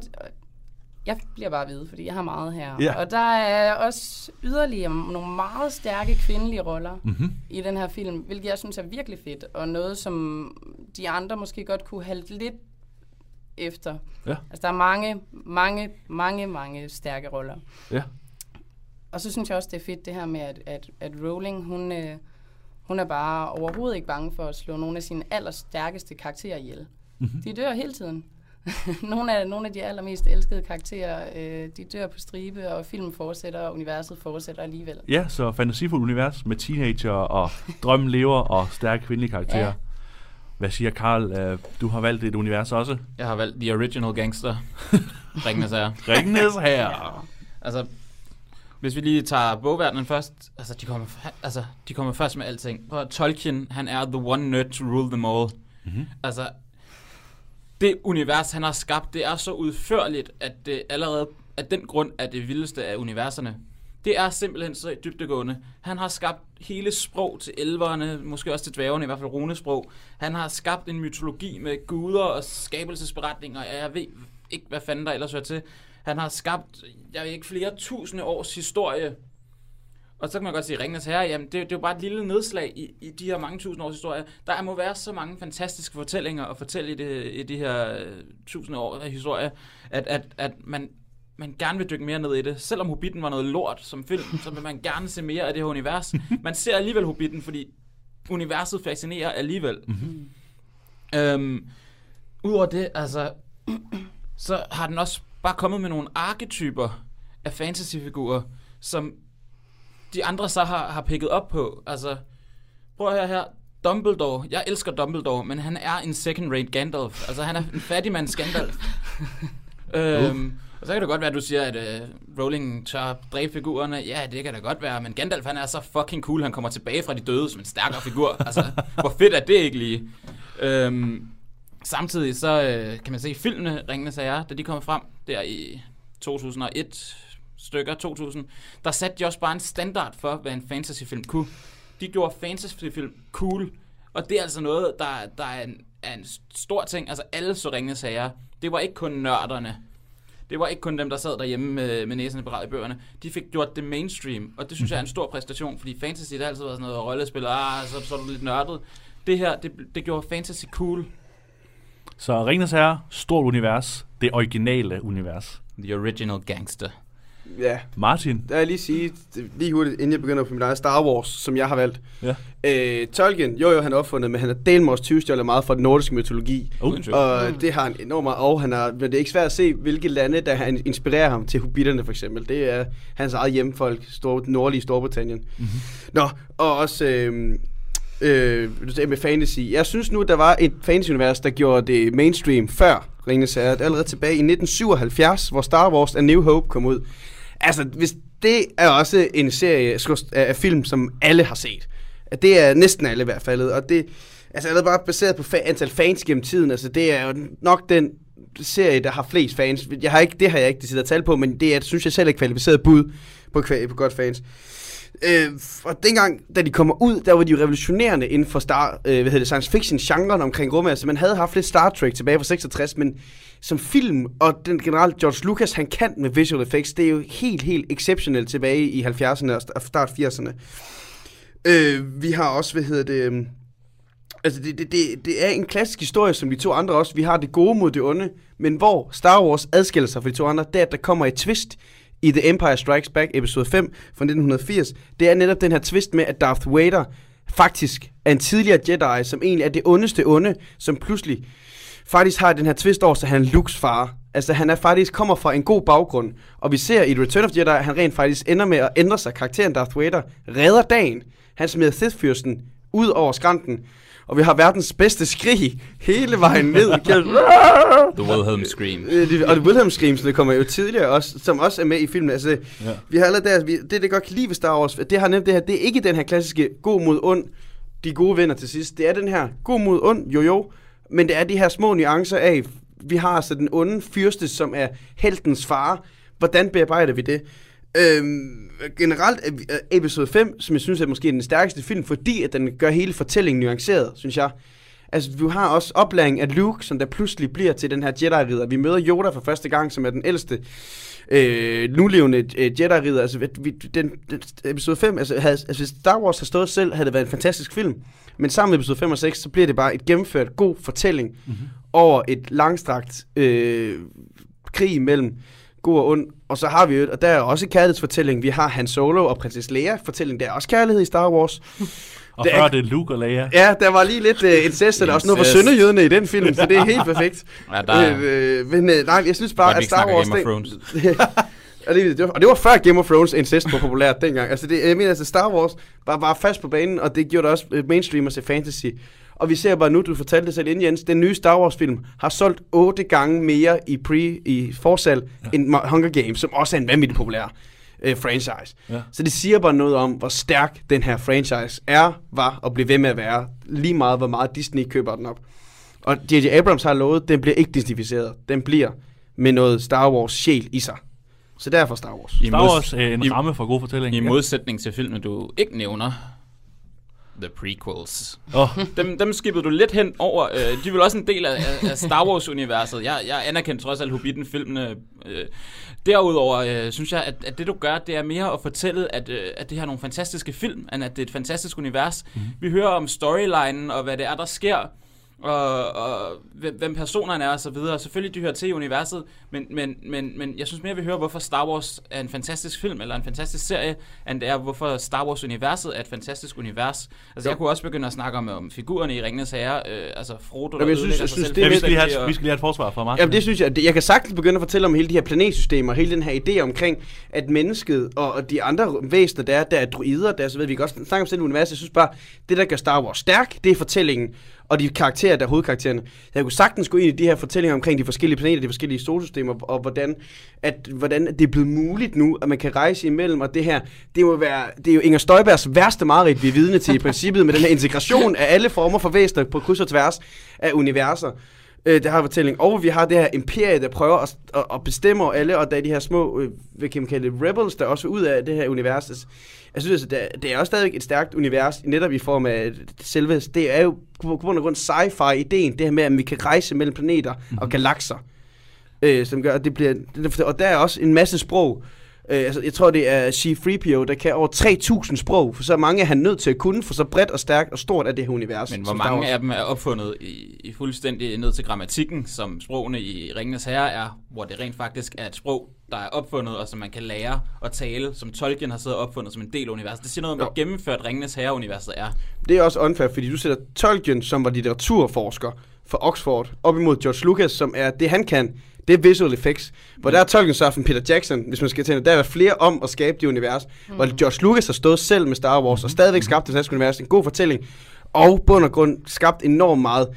Jeg bliver bare ved, fordi jeg har meget her. Ja. Og der er også yderligere nogle meget stærke kvindelige roller Mm-hmm. i den her film, hvilket jeg synes er virkelig fedt, og noget, som de andre måske godt kunne halte lidt efter. Ja. Altså, der er mange, mange, mange, mange stærke roller. Ja. Og så synes jeg også, det er fedt det her med, at, at, at Rowling, hun, øh, hun er bare overhovedet ikke bange for at slå nogle af sine allerstærkeste karakterer ihjel. Mhm. De dør hele tiden. nogle, af, nogle af de allermest elskede karakterer, øh, de dør på stribe, og filmen fortsætter, og universet fortsætter alligevel. Ja, så fantasifuldt univers med teenager og drømmen lever og stærke kvindelige karakterer. Ja. Hvad siger Karl? Øh, du har valgt et univers også. Jeg har valgt The Original Gangster. Ringende sager. Ringnes her. Altså, hvis vi lige tager bogverdenen først, altså de kommer, altså, de kommer først med alting. Prøv at Tolkien, han er the one nerd to rule them all. Mhm. Altså, det univers, han har skabt, det er så udførligt, at det allerede af den grund er det vildeste af universerne. Det er simpelthen så dybdegående. Han har skabt hele sprog til elverne, måske også til dværgene, i hvert fald runesprog. Han har skabt en mytologi med guder og skabelsesberetninger, og jeg ved ikke, hvad fanden der ellers hører til. Han har skabt, jeg ved ikke, flere tusinde års historie. Og så kan man godt sige, Ringens Herre, jamen det, det er jo bare et lille nedslag i, i de her mange tusind års historie. Der må være så mange fantastiske fortællinger at fortælle i, det, i de her øh, tusinde år af historie, at, at, at man, man gerne vil dykke mere ned i det. Selvom Hobbiten var noget lort som film, så vil man gerne se mere af det her univers. Man ser alligevel Hobbiten, fordi universet fascinerer alligevel. Mm-hmm. Øhm, Udover det, altså, så har den også bare kommet med nogle arketyper af fantasyfigurer, som de andre så har, har picket op på. Altså, prøv at høre her. Dumbledore. Jeg elsker Dumbledore, men han er en second-rate Gandalf. Altså, han er en fattigmands Gandalf. øhm, og så kan det godt være, at du siger, at uh, Rowling tør dræbe figurerne. Ja, det kan da godt være, men Gandalf han er så fucking cool, han kommer tilbage fra de døde som en stærkere figur. Altså, hvor fedt er det ikke lige? Øhm, samtidig så øh, kan man se filmene, Ringende Sager, da de kom frem der i 2001 stykker, 2000, der satte de også bare en standard for, hvad en fantasyfilm kunne. De gjorde fantasyfilm cool, og det er altså noget, der, der er, en, er en stor ting. Altså alle så Ringende Sager, det var ikke kun nørderne. Det var ikke kun dem, der sad derhjemme med, med beredt i bøgerne. De fik gjort det mainstream, og det synes jeg er en stor præstation, fordi fantasy, det har altid været sådan noget rollespil, ah, så, så er du lidt nørdet. Det her, det, det gjorde fantasy cool. Så Ringnes Herre, stort univers. Det originale univers. The original gangster. Ja, Martin, der er lige sige, lige hurtigt, inden jeg begynder på mit eget Star Wars, som jeg har valgt. Ja. Øh, Tolkien, jo jo, han er opfundet, men han har delt mig også 20 stjålet meget fra den nordiske mytologi. Tvivl. Og det har han enormt meget, og han har, men det er ikke svært at se, hvilke lande, der han inspirerer ham til hobitterne for eksempel. Det er hans eget hjemfolk, stor, nordlige Storbritannien. Mhm. Mm-hmm. Nå, og også øh, øh, du sagde med fantasy. Jeg synes nu, der var et fantasy-univers, der gjorde det mainstream før Ringenes Herre. Allerede tilbage i 1977, hvor Star Wars A New Hope kom ud. Altså, hvis det er også en serie skus- øh, af film, som alle har set. Det er næsten alle i hvert fald. Og det altså, er bare baseret på fa- antal fans gennem tiden. Altså, det er jo nok den serie, der har flest fans. Jeg har ikke, det har jeg ikke decideret tal på, men det er, synes jeg selv er kvalificeret bud på, kva- på godt fans. Øh, og dengang, da de kommer ud, der var de jo revolutionerende inden for star, øh, hvad hedder det, science fiction genren omkring rummet. Altså man havde haft lidt Star Trek tilbage fra 66, men som film, og den generelt George Lucas, han kan med visual effects, det er jo helt, helt exceptionelt tilbage i 70'erne og start 80'erne. Øh, vi har også, hvad hedder det, øhm, altså det, det, det, det er en klassisk historie, som de to andre også. Vi har det gode mod det onde, men hvor Star Wars adskiller sig fra de to andre, det er, at der kommer et twist i The Empire Strikes Back episode 5 fra 1980. Det er netop den her twist med, at Darth Vader faktisk er en tidligere Jedi, som egentlig er det ondeste onde, som pludselig faktisk har den her twist over, så han er Lukes far. Altså han er faktisk kommer fra en god baggrund, og vi ser i Return of Jedi, at han rent faktisk ender med at ændre sig. Karakteren Darth Vader redder dagen. Han smider Sith-fyrsten ud over skrænten, og vi har verdens bedste skrig hele vejen ned. The Wilhelm Scream. Øh, og det Wilhelm Scream, som det kommer jo tidligere også, som også er med i filmen. Altså, Ja. ja. vi har allerede der, vi, det, det godt kan lide ved Star Wars, det har nemt det her, det er ikke den her klassiske god mod ond, de gode venner til sidst. Det er den her god mod ond, jo jo, men det er de her små nuancer af, vi har altså den onde fyrste, som er heltens far. Hvordan bearbejder vi det? Øhm, generelt er episode 5, som jeg synes er måske den stærkeste film, fordi at den gør hele fortællingen nuanceret, synes jeg. Altså, vi har også oplæring af Luke, som der pludselig bliver til den her Jedi-ridder. Vi møder Yoda for første gang, som er den ældste øh, nulevende øh, Jedi-ridder. Altså, vi, den, den, episode 5, altså, havde, altså, hvis Star Wars havde stået selv, havde det været en fantastisk film. Men sammen med episode 5 og 6, så bliver det bare et gennemført god fortælling mm-hmm. over et langstrakt øh, krig mellem god og ond. Og så har vi jo, og der er også kærlighedsfortælling. Vi har Han Solo og Princess Leia fortælling. Der er også kærlighed i Star Wars. og Det er før det er Luke og Leia. Ja, der var lige lidt uh, incest, og der er også noget for sønderjyderne i den film, så det er helt perfekt. Ja, der er... øh, men øh, nej, jeg synes bare, at Star Wars... Game of den- Thrones. og, det, det var, og det var før Game of Thrones incest var populært dengang. Altså, det, jeg mener, altså Star Wars var bare fast på banen, og det gjorde det også øh, mainstream at se fantasy. Og vi ser bare nu, du fortalte det selv inden, Jens, den nye Star Wars film har solgt otte gange mere i pre i forsal ja. end Hunger Games, som også er en vanvittig populær øh, franchise. Ja. Så det siger bare noget om, hvor stærk den her franchise er, var og bliver ved med at være. Lige meget, hvor meget Disney køber den op. Og J.J. Abrams har lovet, den bliver ikke Disneyficeret. Den bliver med noget Star Wars sjæl i sig. Så derfor Star Wars. I, Star Wars øh, en i, ramme for god fortælling. I modsætning til filmen, du ikke nævner, The Prequels. Åh, Dem, dem skippede du lidt hen over. Øh, de er vel også en del af, af- Star Wars-universet. Jeg, jeg anerkender trods alt Hobbiten-filmene. Øh, derudover øh, synes jeg, at, at det du gør, det er mere at fortælle, at, øh, at det her er nogle fantastiske film, end at det er et fantastisk univers. Mm. Vi hører om storylinen og hvad det er, der sker og, og hvem, personerne er og så videre. Selvfølgelig, de hører til i universet, men, men, men, men jeg synes mere, vi hører, hvorfor Star Wars er en fantastisk film, eller en fantastisk serie, end det er, hvorfor Star Wars-universet er et fantastisk univers. Altså, jeg kunne også begynde at snakke om, om figurerne i Ringenes Herre, øh, altså Frodo, der Jamen, jeg synes- jeg synes, det ja, vi, skal lige have, vi skal lige have et forsvar fra Martin. Jamen det synes jeg, jeg kan sagtens begynde at fortælle om hele de her planetsystemer, hele den her idé omkring, at mennesket og, de andre væsener, der er, der er druider, der er så ved vi kan også snakke om selv univers, jeg synes bare, det der gør Star Wars stærk, det er fortællingen, og de karakterer, der er hovedkaraktererne. Jeg kunne sagtens gå ind i de her fortællinger omkring de forskellige planeter, de forskellige solsystemer, og hvordan, at, hvordan det er blevet muligt nu, at man kan rejse imellem, og det her, det må være, det er jo Inger Støjbergs værste mareridt, vi er vidne til i princippet, med den her integration af alle former for væsener på kryds og tværs af universer øh, der har fortælling. Og vi har det her imperie, der prøver at, at, at bestemme alle, og der er de her små, øh, hvad kan man kalde det, rebels, der også er ud af det her univers. Jeg synes, altså, det, det er også stadig et stærkt univers, netop i form af selve, det er jo på grund af grund sci-fi-ideen, det her med, at vi kan rejse mellem planeter mm-hmm. og galakser. Øh, som gør, at det bliver, og der er også en masse sprog. Øh, altså, jeg tror, det er C-3PO, der kan over 3.000 sprog, for så mange er han nødt til at kunne, for så bredt og stærkt og stort er det her univers. Men hvor mange af dem er opfundet i, i fuldstændig ned til grammatikken, som sprogene i Ringenes Herre er, hvor det rent faktisk er et sprog, der er opfundet, og som man kan lære at tale, som Tolkien har siddet og opfundet som en del af universet. Det siger noget om, hvor gennemført Ringenes Herre-universet er. Det er også unfair, fordi du sætter Tolkien, som var litteraturforsker for Oxford, op imod George Lucas, som er det, han kan. Det er visual effects. Hvor der er Tolkien så en Peter Jackson, hvis man skal tænke, der er flere om at skabe det univers. Mm. Hvor George Lucas har stået selv med Star Wars, og stadigvæk skabt det danske univers. En god fortælling. Og bund og grund skabt enormt meget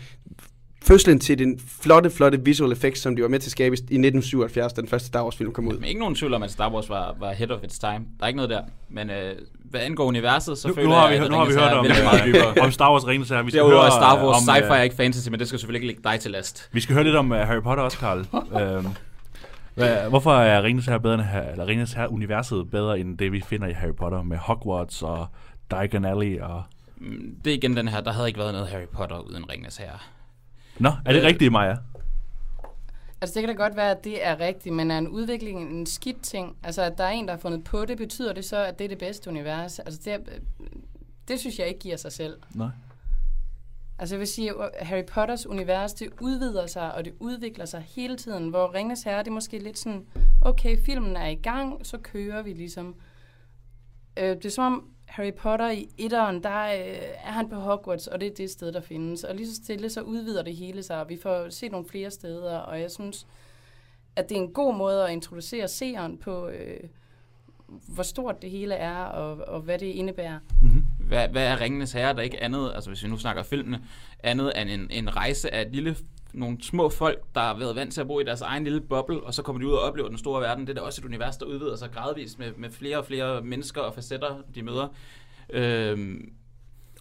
fødslen til den flotte, flotte visual effects, som de var med til at skabe i 1977, da den første Star Wars film kom ud. Men ikke nogen tvivl om, at Star Wars var, var ahead of its time. Der er ikke noget der. Men øh, hvad angår universet, så Nu, føler nu har jeg, vi, at nu har vi hørt om, meget øh, om Star Wars Ringenes Herre. Vi skal Derudover høre er Star Wars om, sci-fi øh, er ikke fantasy, men det skal selvfølgelig ikke ligge dig til last. Vi skal høre lidt om uh, Harry Potter også, Carl. øhm, hvad, hvorfor er Ringenes Herre bedre end, her- eller Ringenes Herre universet bedre end det vi finder i Harry Potter med Hogwarts og Diagon Alley og Mm, Det er igen den her, der havde ikke været noget Harry Potter uden Ringenes Herre. Nå, er det Øh, rigtigt, Maja? Altså det kan da godt være, at det er rigtigt, men er en udvikling en skidt ting? Altså at der er en, der har fundet på det, betyder det så, at det er det bedste univers? Altså det, er, det synes jeg ikke giver sig selv. Nej. Altså jeg vil sige, at Harry Potters univers, det udvider sig, og det udvikler sig hele tiden, hvor Ringens Herre, det er måske lidt sådan, okay, filmen er i gang, så kører vi ligesom. Øh, det er som om Harry Potter i etteren, der øh, er han på Hogwarts, og det er det sted, der findes. Og lige så stille, så udvider det hele sig, og vi får set nogle flere steder, og jeg synes, at det er en god måde at introducere seeren på, øh, hvor stort det hele er, og, og hvad det indebærer. Hvad, hvad er Ringenes Herre, der ikke andet, altså hvis vi nu snakker filmene, andet end en, en rejse af et lille, nogle små folk, der har været vant til at bo i deres egen lille boble, og så kommer de ud og oplever den store verden. Det er da også et univers, der udvider sig gradvist med, med flere og flere mennesker og facetter, de møder. Øhm,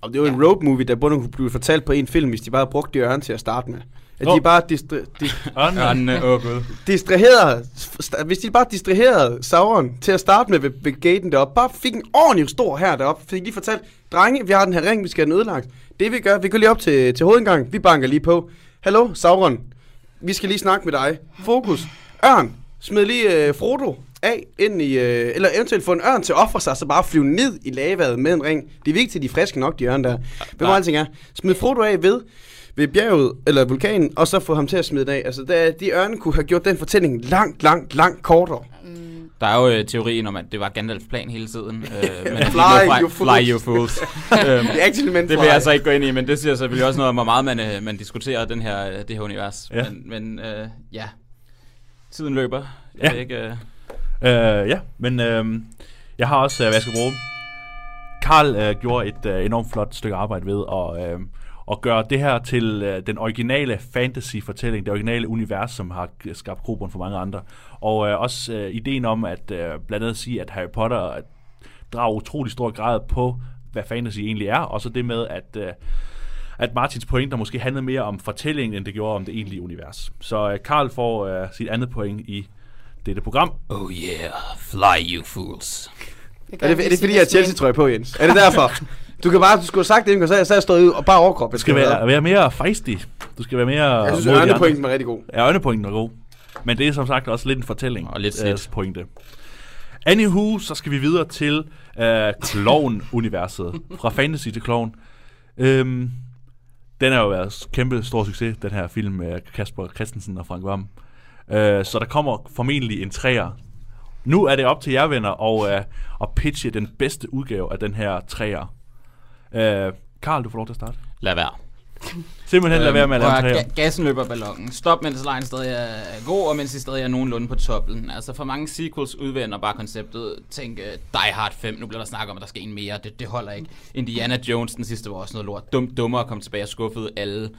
Og det var en road movie, der både kunne blive fortalt på en film, hvis de bare brugte de ørne til at starte med. At Åh. de bare distra- di- åh gud. distraherede, st- hvis de bare distraherede Sauron til at starte med ved, ved gaten deroppe, bare fik en ordentlig stor her deroppe, fik lige fortalt, drenge, vi har den her ring, vi skal have den ødelagt. Det vi gør, vi går lige op til, til hovedindgang, vi banker lige på. Hallo, Sauron, vi skal lige snakke med dig. Fokus, ørn, smid lige øh, Frodo af ind i, øh, eller eventuelt få en ørn til at ofre sig, så bare flyve ned i lavaet med en ring. Det er vigtigt, at de er friske nok, de ørn der. Hvem Nej. alting er. Smid Frodo af ved, ved bjerget, eller vulkanen, og så få ham til at smide det af. Altså, der, de ørne kunne have gjort den fortælling langt, langt, langt kortere. Der er jo øh, teorien om, at det var Gandalfs plan hele tiden. Øh, men at Fly, blev you fools. Fly, you fools. øhm, Det er actually meant det for vil jeg dig. så ikke gå ind i, men det siger selvfølgelig også noget om, hvor meget man, øh, man diskuterer den her, øh, det her univers. Ja. Men, men øh, ja, tiden løber. Jeg Ja. ikke, øh, Øh, ja, men øh, jeg har også, øh, hvad jeg skal bruge. Karl øh, gjorde et øh, enormt flot stykke arbejde ved at, øh, og gøre det her til øh, den originale fantasy-fortælling, det originale univers, som har skabt grobund for mange andre. Og øh, også øh, ideen om at øh, blandt andet sige, at Harry Potter øh, drager utrolig stor grad på, hvad fantasy egentlig er, og så det med, at, øh, at Martins pointer måske handlede mere om fortællingen, end det gjorde om det egentlige univers. Så øh, Karl får øh, sit andet point i dette program. Oh yeah, fly you fools. Er det, er det fordi, jeg har Chelsea-trøje på, Jens? Er det derfor? Du kan bare, du skulle have sagt det, så jeg, så jeg stået ud og bare overkrop. Du skal være, være mere feisty. Du skal være mere... Jeg synes, andre. Ørnepointen var rigtig god. Ja, Ørnepointen er god. Men det er som sagt også lidt en fortælling. Og lidt øh, slidt. pointe. Anywho, så skal vi videre til øh, Clown-universet. Fra fantasy til clown. Øhm, den har jo været kæmpe stor succes, den her film med Kasper Christensen og Frank Vam. Øh, så der kommer formentlig en træer. Nu er det op til jer, venner, og, øh, at pitche den bedste udgave af den her træer. Øh, Karl, du får lov til at starte. Lad være. Simpelthen lad være med at lave træer. ga- gassen løber ballonen. Stop, mens lejen stadig er god, og mens I stadig er nogenlunde på toppen. Altså for mange sequels udvender bare konceptet. Tænk uh, Die Hard 5, nu bliver der snak om, at der skal en mere. Det, det holder ikke. Indiana Jones, den sidste, var også noget lort. Dumt dummere kom tilbage og skuffede alle.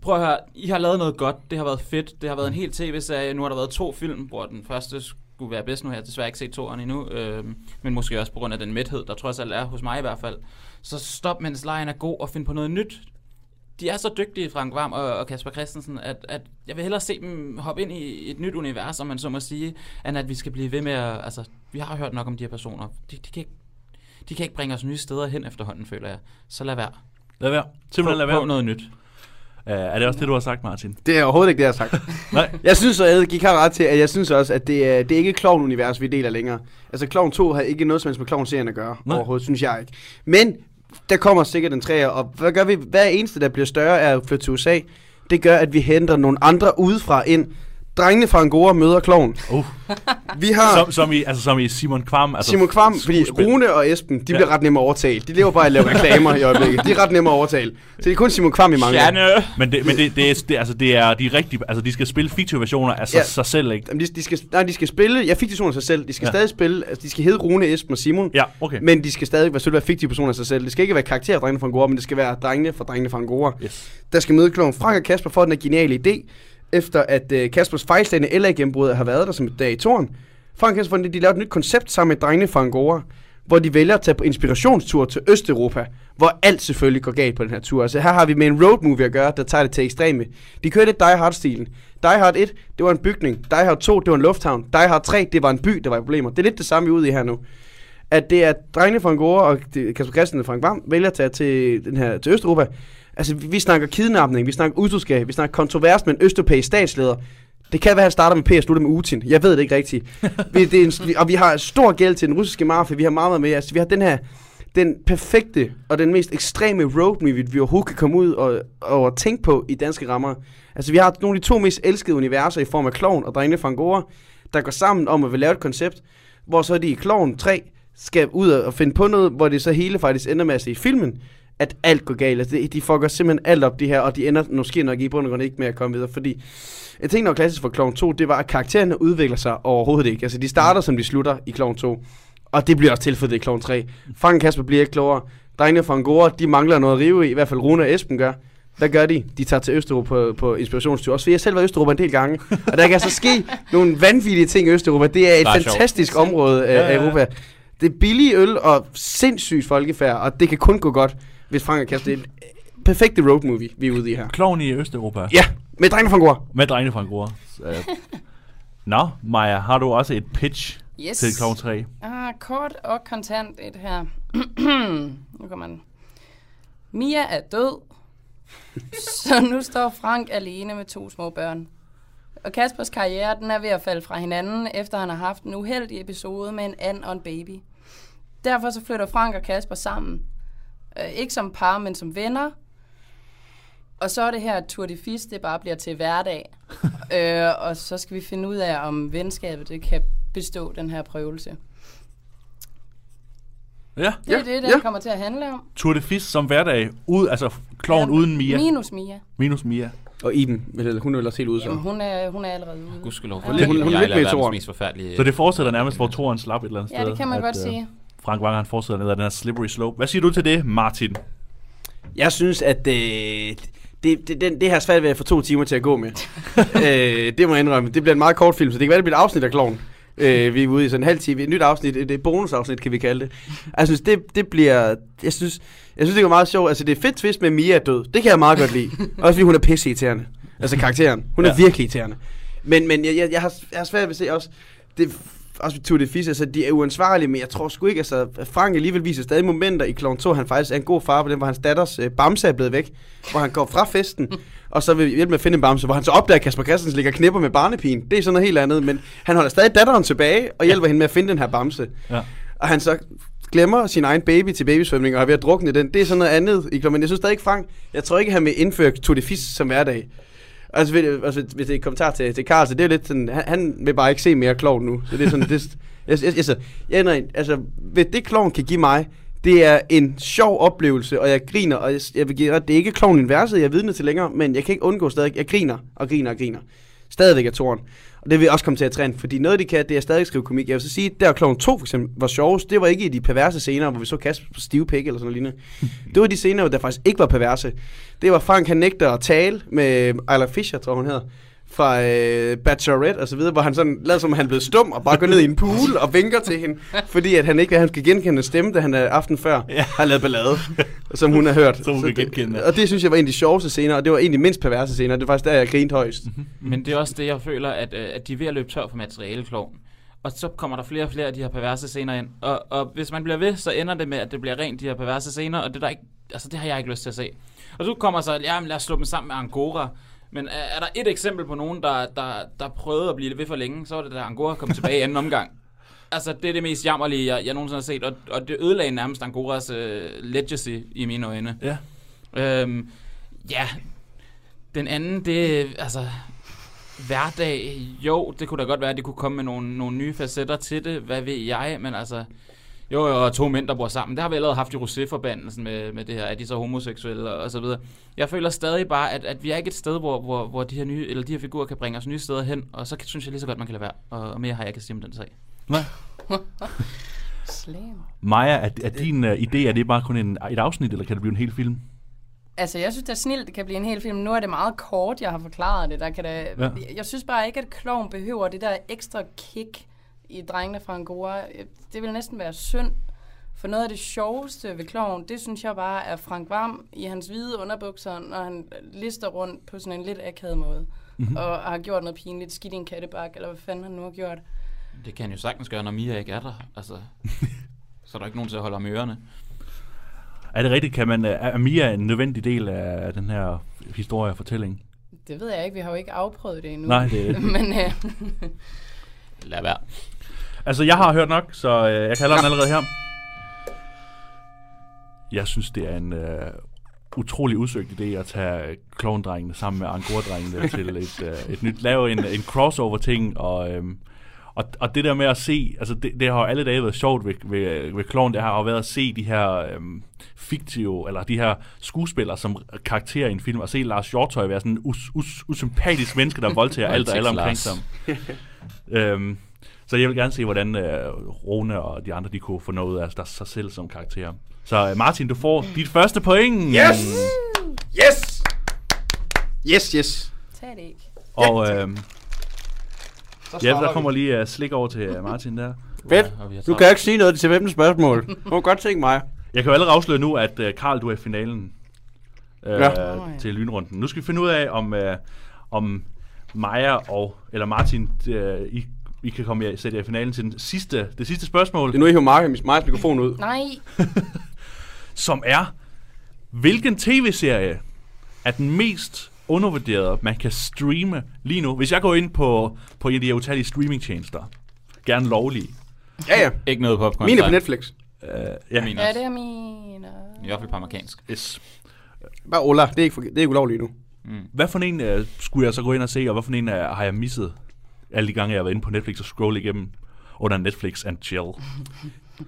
Prøv at høre, I har lavet noget godt. Det har været fedt. Det har været en hel tv-serie. Nu har der været to film, hvor den første skulle være bedst. Nu har jeg desværre ikke set toeren endnu. Øh, men måske også på grund af den mæthed, der trods alt er hos mig i hvert fald. Så stop, mens lejen er god, og find på noget nyt de er så dygtige, Frank Varm og, og Kasper Christensen, at, at jeg vil hellere se dem hoppe ind i et nyt univers, om man så må sige, end at vi skal blive ved med at... Altså, vi har hørt nok om de her personer. De, de, kan, ikke, de kan ikke bringe os nye steder hen efterhånden, føler jeg. Så lad være. Lad være. Simpelthen lad Prøv, prøv være. noget nyt. Uh, er det også det, du har sagt, Martin? Det er overhovedet ikke det, jeg har sagt. Nej. Jeg synes, at jeg gik her ret til, at jeg synes også, at det er, det er ikke Clown-univers, vi deler længere. Altså, Clown 2 har ikke noget som helst med Clown-serien at gøre, Nej. overhovedet, synes jeg ikke. Men, der kommer sikkert en træer, og hvad gør vi? Hver eneste, der bliver større, er at flytte til USA. Det gør, at vi henter nogle andre udefra ind. Drengene fra Angora møder Clown. Uh. Vi har Som, som, i, altså, som i Simon Kvam. Altså Simon Kvam, fordi. Rune og Esben, de Ja. bliver ret nemme at overtale. De lever bare at lave reklamer i øjeblikket. De er ret nemme at overtale. Så det er kun Simon Kvam, i mange. Stjerne! Men, det, men det, det, er, det, altså, det er de rigtige, altså de skal spille feature-versioner af sig, Ja. sig selv, ikke? Jamen, de, de, skal, nej, de skal spille, jeg fik de af sig selv, de skal Ja. ja. stadig spille, altså de skal hedde Rune, Esben og Simon, Ja, okay. men de skal stadig være, selvfølgelig være fiktive personer af sig selv. Det skal ikke være karakterer af drengene fra Angora, men det skal være drengene fra drengene fra Angora. Yes. Der skal møde kloven Frank og Kasper for den her geniale idé, efter at øh, Kaspers fejlslagende LA-gennembrud har været der som et dag i tårn. Frank Hansen de lavede et nyt koncept sammen med drengene fra Angora, hvor de vælger at tage på inspirationstur til Østeuropa, hvor alt selvfølgelig går galt på den her tur. Altså her har vi med en road movie at gøre, der tager det til ekstreme. De kører lidt Die Hard-stilen. Die Hard 1, det var en bygning. Die Hard 2, det var en lufthavn. Die Hard 3, det var en by, der var i problemer. Det er lidt det samme, vi er ude i her nu. At det er drengene fra Angora og Kasper Christensen og Frank Vam vælger at tage til, den her, til Østeuropa. Altså, vi, vi snakker kidnapning, vi snakker utroskab, vi snakker kontrovers med en østeuropæisk statsleder. Det kan være, at han starter med P og slutter med Utin. Jeg ved det ikke rigtigt. vi, det er en, vi, og vi har stor gæld til den russiske mafia. Vi har meget, meget med. Altså, vi har den her den perfekte og den mest ekstreme road movie, vi overhovedet kan komme ud og, og tænke på i danske rammer. Altså, vi har nogle af de to mest elskede universer i form af Klovn og Drengene fra Angora, der går sammen om at vil lave et koncept, hvor så de i Klovn 3 skal ud og finde på noget, hvor det så hele faktisk ender med at se i filmen, at alt går galt. Altså, de, fucker simpelthen alt op, de her, og de ender måske nok i bund og grund ikke med at komme videre, fordi jeg tænkte, der var klassisk for Clown 2, det var, at karaktererne udvikler sig overhovedet ikke. Altså, de starter, som de slutter i Clown 2. Og det bliver også tilfældet i Clown 3. Frank Kasper bliver ikke klogere. Drengene fra Angora, de mangler noget at rive i. I hvert fald Rune og Esben gør. Hvad gør de? De tager til Østeuropa på, på inspirationstur. Også fordi jeg selv var i Østeuropa en del gange. Og der kan altså ske nogle vanvittige ting i Østeuropa. Det er et sjovt. fantastisk område af Ja, ja, ja, ja. Europa. Det er billig øl og sindssygt folkefærd. Og det kan kun gå godt, hvis Frank og Kasper... Det er en perfekte road movie, vi er ude i her. Klovn i Østeuropa. Ja, med Drengene fra Angora. Med drengene fra Angora. Uh, Nå, Maja, har du også et pitch Yes. til Klovn 3? Ah, kort og kontant et her. nu kommer den. Mia er død, så nu står Frank alene med to små børn. Og Kaspers karriere, den er ved at falde fra hinanden, efter han har haft en uheldig episode med en and og en baby. Derfor så flytter Frank og Kasper sammen. Øh, ikke som par, men som venner. Og så er det her, at Tour de Fis, det bare bliver til hverdag. øh, og så skal vi finde ud af, om venskabet det kan bestå den her prøvelse. Ja. Det er Ja, det, den ja. kommer til at handle om. Tour de Fis som hverdag. Ud, altså Klovn uden Mia. Minus Mia. Minus Mia. Og Iben, hun er også helt ude så. Jamen, hun er, hun er allerede ude. Gudskelov. Ja. For Hun- hun er lidt med i. Så det fortsætter nærmest, hvor toren slap et eller andet sted. Ja, det kan man at, godt øh, sige. Frank Wanger, han fortsætter ned ad den her slippery slope. Hvad siger du til det, Martin? Jeg synes, at øh, det, det, det, det har svært ved at få to timer til at gå med. øh, det må jeg indrømme. Det bliver en meget kort film, så det kan være, det bliver et afsnit af Kloven. Øh, vi er ude i sådan en halv time. Et nyt afsnit, et, et bonusafsnit, kan vi kalde det. Jeg synes, det, det bliver... Jeg synes, jeg synes, det er meget sjovt. Altså, det er fedt twist med, at Mia er død. Det kan jeg meget godt lide. Også fordi hun er pisse irriterende. Altså, karakteren. Hun er Ja. virkelig irriterende. Men, men jeg, jeg, jeg, har, jeg har svært ved at se også... Det, også Tour de Fisse, altså de er uansvarlige, men jeg tror sgu ikke, altså Frank alligevel viser stadig momenter i Clown 2, han faktisk er en god far på den, hvor hans datters øh, bamse er blevet væk, hvor han går fra festen, og så vil hjælpe med at finde en bamse, hvor han så opdager, at Kasper Christensen ligger knipper med barnepigen. Det er sådan noget helt andet, men han holder stadig datteren tilbage, og hjælper hende med at finde den her bamse. Ja. Og han så glemmer sin egen baby til babysvømning, og er ved at drukne den. Det er sådan noget andet i Clown, men jeg synes stadig ikke, Frank, jeg tror ikke, han vil indføre Tour de Fisse som hverdag. Altså, ved, altså hvis det er et kommentar til, til Karl, så det er lidt sådan, han, han vil bare ikke se mere klovn nu. Så det er sådan, det, jeg, jeg, altså, jeg, ender altså, ved det klovn kan give mig, det er en sjov oplevelse, og jeg griner, og jeg, jeg vil give det er ikke klovn universet, jeg er vidne til længere, men jeg kan ikke undgå stadig, jeg griner og griner og griner. Stadigvæk er toren. Og det vil også komme til at træne, fordi noget de kan, det er stadig skrive komik. Jeg vil så sige, der Klovn 2 for eksempel var sjovest, det var ikke i de perverse scener, hvor vi så Kasper på stive pæk eller sådan noget lignende. Det var de scener, hvor der faktisk ikke var perverse. Det var Frank, han nægter at tale med Isla Fisher, tror hun hedder fra øh, Bachelorette og så videre, hvor han sådan lader som, om han blevet stum og bare går ned i en pool og vinker til hende, fordi at han ikke han skal genkende en stemme, da han er aften før ja. har lavet ballade, som hun har hørt. Som hun kan det- genkende. Og det synes jeg var en af de sjoveste scener, og det var en af de mindst perverse scener. Det var faktisk der, jeg grinte højst. Men det er også det, jeg føler, at, øh, at de er ved at løbe tør for materiale, kloven. Og så kommer der flere og flere af de her perverse scener ind. Og, og hvis man bliver ved, så ender det med, at det bliver rent de her perverse scener, og det, er der ikke, altså, det har jeg ikke lyst til at se. Og så kommer så, ja, men lad os slå dem sammen med Angora. Men er, er der et eksempel på nogen, der, der, der prøvede at blive ved for længe, så var det da Angora kom tilbage i anden omgang. Altså, det er det mest jammerlige, jeg, jeg nogensinde har set, og, og det ødelagde nærmest Angoras øh, legacy i mine øjne. Ja. Øhm, ja, den anden, det altså hverdag, jo, det kunne da godt være, at de kunne komme med nogle, nogle nye facetter til det, hvad ved jeg, men altså, jo, jo, og to mænd, der bor sammen, det har vi allerede haft i Rosé-forbandelsen med, med det her, er de så homoseksuelle og, og så videre. Jeg føler stadig bare, at, at vi er ikke et sted, hvor, hvor, hvor de her nye, eller de her figurer kan bringe os nye steder hen, og så kan, synes jeg lige så godt, man kan lade være, og, og mere har jeg ikke at sige om den sag. Nej. Slam. Maja, er, er din uh, idé, er det bare kun en, et afsnit, eller kan det blive en hel film? Altså, jeg synes, det er snilt, det kan blive en hel film. Nu er det meget kort, jeg har forklaret det. Der kan da... Ja. ja. Jeg synes bare ikke, at kloven behøver det der ekstra kick i drengene fra Angora. Det vil næsten være synd. For noget af det sjoveste ved kloven, det synes jeg bare er Frank Varm i hans hvide underbukser, når han lister rundt på sådan en lidt akavet måde. Mm-hmm. Og har gjort noget pinligt, skidt i en kattebak, eller hvad fanden han nu har gjort. Det kan han jo sagtens gøre, når Mia ikke er der, altså, så er der ikke nogen til at holde om ørerne. Er det rigtigt? Kan man, er Mia en nødvendig del af den her historie og fortælling? Det ved jeg ikke, vi har jo ikke afprøvet det endnu. Nej, det- Men øh, Lad være. Altså, jeg har hørt nok, så uh, jeg kalder den allerede her. Jeg synes, det er en uh, utrolig udsøgt idé at tage klovndrengene sammen med angora-drengene til et, uh, et nyt, lave en, en crossover-ting, og, um, og, og det der med at se, altså det, det har jo alle dage været sjovt ved, ved, ved Kloven, det har jo været at se de her um, fiktive, eller de her skuespillere som karakterer i en film, og se Lars Hjortøj være sådan en us, us, usympatisk menneske, der voldtager alt og alle omkring sig. øhm, så jeg vil gerne se, hvordan øh, Rune og de andre, de kunne få noget af der, sig selv som karakter. Så øh, Martin, du får dit første point. Yes! Yes! Yes, yes. tag det ikke. Og øh, Så ja, starter der kommer lige uh, slik over til uh, Martin der. Fedt. Du kan ikke sige noget til hvem spørgsmål. Du må godt tænke mig. Jeg kan jo allerede afsløre nu, at uh, Karl, du er i finalen uh, Ja. Ja. til lynrunden. Nu skal vi finde ud af, om, uh, om Maja og, eller Martin, uh, I, I kan komme jer, sætte jer i finalen til den sidste, det sidste spørgsmål. Det er nu, I hiver Mark, Marks mikrofon ud. Nej, som er, hvilken tv-serie er den mest undervurderede, man kan streame lige nu? Hvis jeg går ind på, på en af de her utallige streamingtjenester, gerne lovlige, Ja, ja. Ikke noget popcorn. Mine er på Netflix. uh, ja, Min ja, det er mine. I hvert fald på amerikansk. yes. Bare Ola, det er ikke, for, det er ikke ulovligt nu. Hvad for en uh, skulle jeg så gå ind og se, og hvad for en uh, har jeg misset alle de gange, jeg har været inde på Netflix og scrolle igennem under Netflix and chill?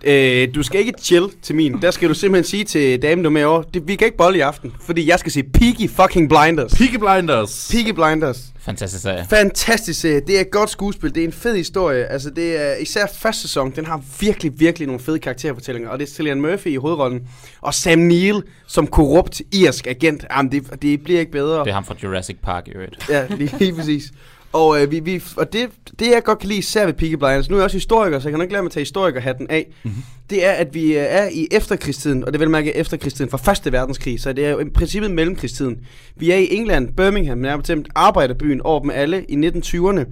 Øh, du skal ikke chill til min. Der skal du simpelthen sige til damen, du er med over, det, vi kan ikke bolle i aften, fordi jeg skal se Peaky fucking Blinders. Peaky Blinders. Peaky Blinders. Fantastisk serie. Fantastisk serie. Det er et godt skuespil. Det er en fed historie. Altså, det er især første sæson. Den har virkelig, virkelig nogle fede karakterfortællinger. Og det er Cillian Murphy i hovedrollen. Og Sam Neill som korrupt irsk agent. Jamen, det, det bliver ikke bedre. Det er ham fra Jurassic Park i øvrigt. Ja, lige, lige præcis. Og, øh, vi, vi, og det, det, jeg godt kan lide især ved Peaky Blinders, nu er jeg også historiker, så jeg kan nok lade mig at tage historikerhatten af, mm-hmm. det er, at vi øh, er i efterkrigstiden, og det vil mærke efterkrigstiden fra Første Verdenskrig, så det er jo i princippet mellemkrigstiden. Vi er i England, Birmingham, nærmere bestemt arbejderbyen over dem alle i 1920'erne,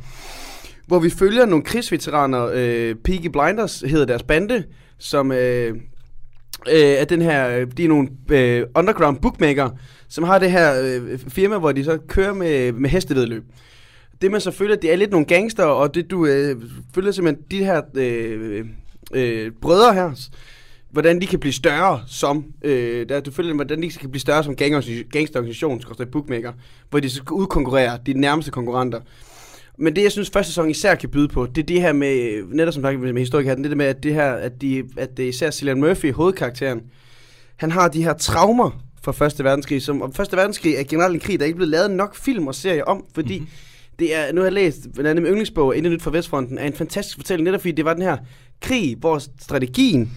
hvor vi følger nogle krigsveteraner, øh, Peaky Blinders hedder deres bande, som øh, øh, er den her, øh, de er nogle øh, underground bookmaker, som har det her øh, firma, hvor de så kører med, med hestevedløb det man så føler, det er lidt nogle gangster, og det du øh, føler simpelthen de her øh, øh, brødre her, hvordan de kan blive større som, øh, der, du føler, hvordan de kan blive større som gangsterorganisation, skorstræk bookmaker, hvor de skal udkonkurrere de nærmeste konkurrenter. Men det, jeg synes, første sæson især kan byde på, det er det her med, netop som sagt med historikeren, det der med, at det her, at, de, at det er især Cillian Murphy, hovedkarakteren, han har de her traumer fra Første Verdenskrig, som og Første Verdenskrig er generelt en krig, der ikke blevet lavet nok film og serier om, fordi mm-hmm det er, nu har jeg læst, blandt andet min yndlingsbog, Intet Nyt fra Vestfronten, er en fantastisk fortælling, netop fordi det var den her krig, hvor strategien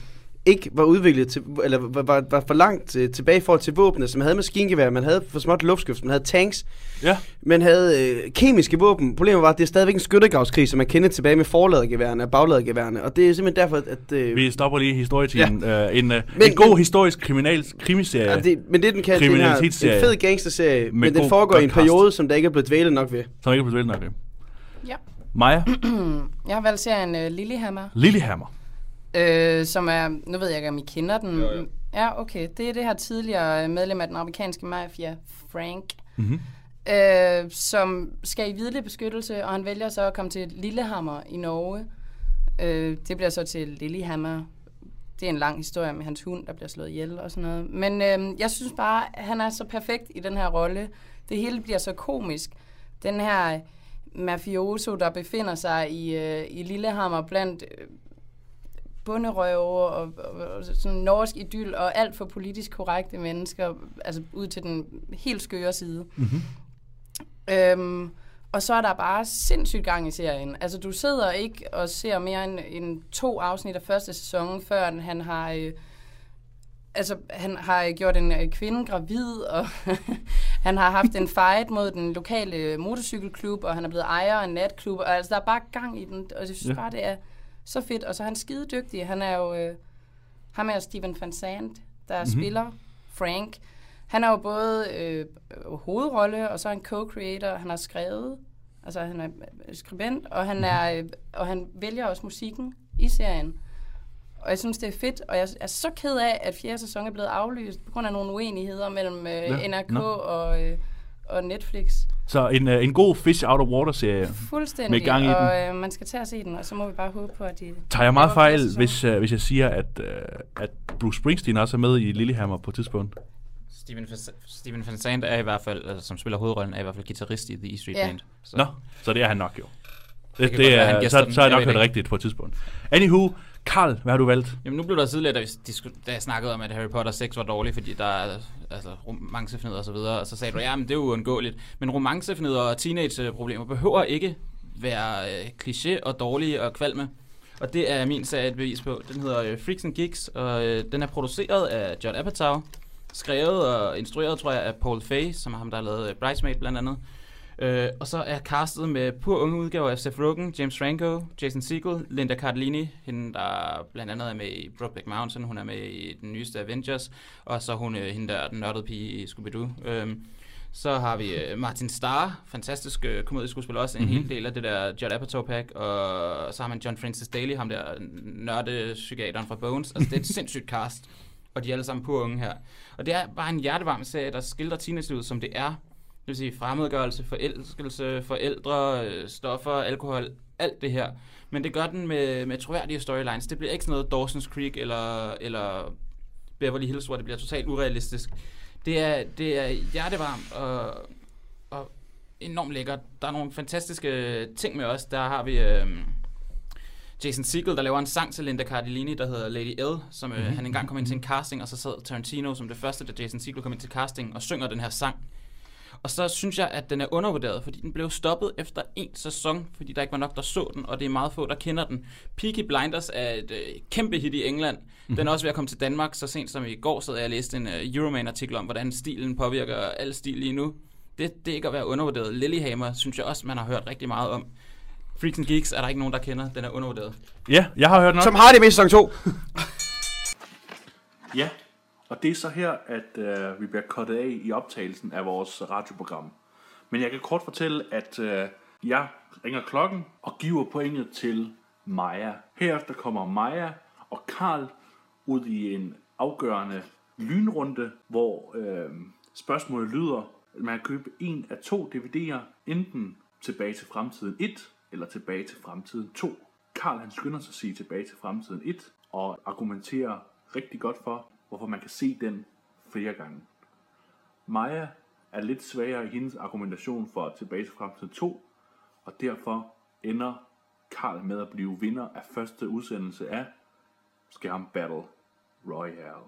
ikke var udviklet til, eller var, var, var for langt øh, tilbage i forhold til våbne, som havde maskingevær, man havde for småt luftskyft, man havde tanks, Ja. man havde øh, kemiske våben. Problemet var, at det er stadigvæk en skyttegravskrig, som man kender tilbage med forladegeværerne og bagladegeværerne, og det er simpelthen derfor, at... Øh, Vi stopper lige historietiden. Ja. Uh, en, uh, Men- en god historisk kriminal, krimiserie. Ja, det, men det den kan, det er en fed gangsterserie, men den foregår i en periode, som der ikke er blevet dvælet nok ved. Som ikke er blevet nok. Ja. Maja. Jeg har valgt serien uh, Lillehammer, Lillehammer. Øh, som er, nu ved jeg ikke, om I kender den. Jo, jo. Ja, okay. Det er det her tidligere medlem af den amerikanske mafia, Frank, Mhm. øh, som skal i videlig beskyttelse, og han vælger så at komme til Lillehammer i Norge. Øh, det bliver så til Lillehammer. Det er en lang historie med hans hund, der bliver slået ihjel og sådan noget. Men øh, jeg synes bare, at han er så perfekt i den her rolle. Det hele bliver så komisk. Den her mafioso, der befinder sig i, øh, i Lillehammer blandt øh, bunderøve og, og, og sådan norsk idyl og alt for politisk korrekte mennesker, altså ud til den helt skøre side. Mhm. Øhm, og så er der bare sindssygt gang i serien. Altså, du sidder ikke og ser mere end, end to afsnit af første sæson, før han har... Øh, altså, han har gjort en øh, kvinde gravid, og han har haft en fight mod den lokale motorcykelklub, og han er blevet ejer af en natklub, og altså, der er bare gang i den, og jeg synes ja. bare, det er så fedt. Og så er han skide dygtig. Han er jo... Øh, ham er Steven Van Sant, der mm-hmm. spiller Frank. Han er jo både øh, hovedrolle, og så er han co-creator. Han har skrevet, altså han er øh, skribent, og han, er, øh, og han vælger også musikken i serien. Og jeg synes, det er fedt, og jeg er så ked af, at fjerde sæson er blevet aflyst på grund af nogle uenigheder mellem øh, Ja, NRK nå. og, øh, og Netflix. Så en, uh, en god Fish Out of Water-serie. Fuldstændig, Med gang i den. og øh, man skal tage at se den, og så må vi bare håbe på, at de... Tager jeg meget fejl, hvis, uh, hvis jeg siger, at, uh, at Bruce Springsteen også er med i Lillehammer på et tidspunkt? Steven, Steven Van Sant er i hvert fald, altså, som spiller hovedrollen, er i hvert fald guitarist i The E Street Ja. Band. Så. Nå, så det er han nok jo. Det, det, være, han er, gæster så, den. så har jeg nok hørt det rigtigt på et tidspunkt. Anywho, Karl, hvad har du valgt? Jamen nu blev der tidligere, da, vi da jeg snakkede om, at Harry Potter 6 var dårlig, fordi der er altså, romancefnidder og så videre, og så sagde du, ja, men det er uundgåeligt. Men romancefnidder og teenage-problemer behøver ikke være øh, kliché og dårlige og kvalme. Og det er min serie et bevis på. Den hedder øh, Freaks and Geeks, og øh, den er produceret af John Apatow, skrevet og instrueret, tror jeg, af Paul Feig, som er ham, der har lavet øh, Bridesmaid blandt andet. Øh, og så er castet med pur unge udgaver af Seth Rogen, James Franco, Jason Segel, Linda Cardellini, hende der blandt andet er med i Brokeback Mountain, hun er med i den nyeste Avengers, og så hun øh, hende der, den nørdede pige i Scooby-Doo. Øhm, så har vi øh, Martin Starr, fantastisk øh, komedieskuespiller også, en Mhm. mm-hmm. hel del af det der Judd Apatow-pack, og så har man John Francis Daly, ham der nørdepsykiateren fra Bones. Altså det er et sindssygt cast, og de er alle sammen pur unge her. Og det er bare en hjertevarm serie, der skildrer teenagelivet, som det er. Det vil sige fremmedgørelse, forelskelse, forældre, øh, stoffer, alkohol, alt det her. Men det gør den med, med troværdige storylines. Det bliver ikke sådan noget Dawson's Creek eller, eller Beverly Hills, hvor det bliver totalt urealistisk. Det er, det er hjertevarmt og, og enormt lækkert. Der er nogle fantastiske ting med os. Der har vi... Øh, Jason Segel, der laver en sang til Linda Cardellini, der hedder Lady L, som øh, han engang kom ind til en casting, og så sad Tarantino som det første, da Jason Segel kom ind til casting, og synger den her sang. Og så synes jeg, at den er undervurderet, fordi den blev stoppet efter en sæson, fordi der ikke var nok, der så den, og det er meget få, der kender den. Peaky Blinders er et øh, kæmpe hit i England. Den er også ved at komme til Danmark, så sent som i går sad jeg og læste en øh, Euroman-artikel om, hvordan stilen påvirker al stil lige nu. Det, det er ikke at være undervurderet. Lilyhammer synes jeg også, man har hørt rigtig meget om. Freaks and Geeks er der ikke nogen, der kender. Den er undervurderet. Ja, jeg har hørt nok. Som har det med i sæson 2. Ja, og det er så her, at øh, vi bliver kottet af i optagelsen af vores radioprogram. Men jeg kan kort fortælle, at øh, jeg ringer klokken og giver pointet til Maja. Herefter kommer Maja og Karl ud i en afgørende lynrunde, hvor øh, spørgsmålet lyder, at man kan købe en af to DVD'er, enten tilbage til fremtiden 1 eller tilbage til fremtiden 2. Karl han skynder sig at sige tilbage til fremtiden 1 og argumenterer rigtig godt for, hvorfor man kan se den flere gange. Maja er lidt svagere i hendes argumentation for tilbage til fremtiden 2, og derfor ender Karl med at blive vinder af første udsendelse af Skærm Battle Royale.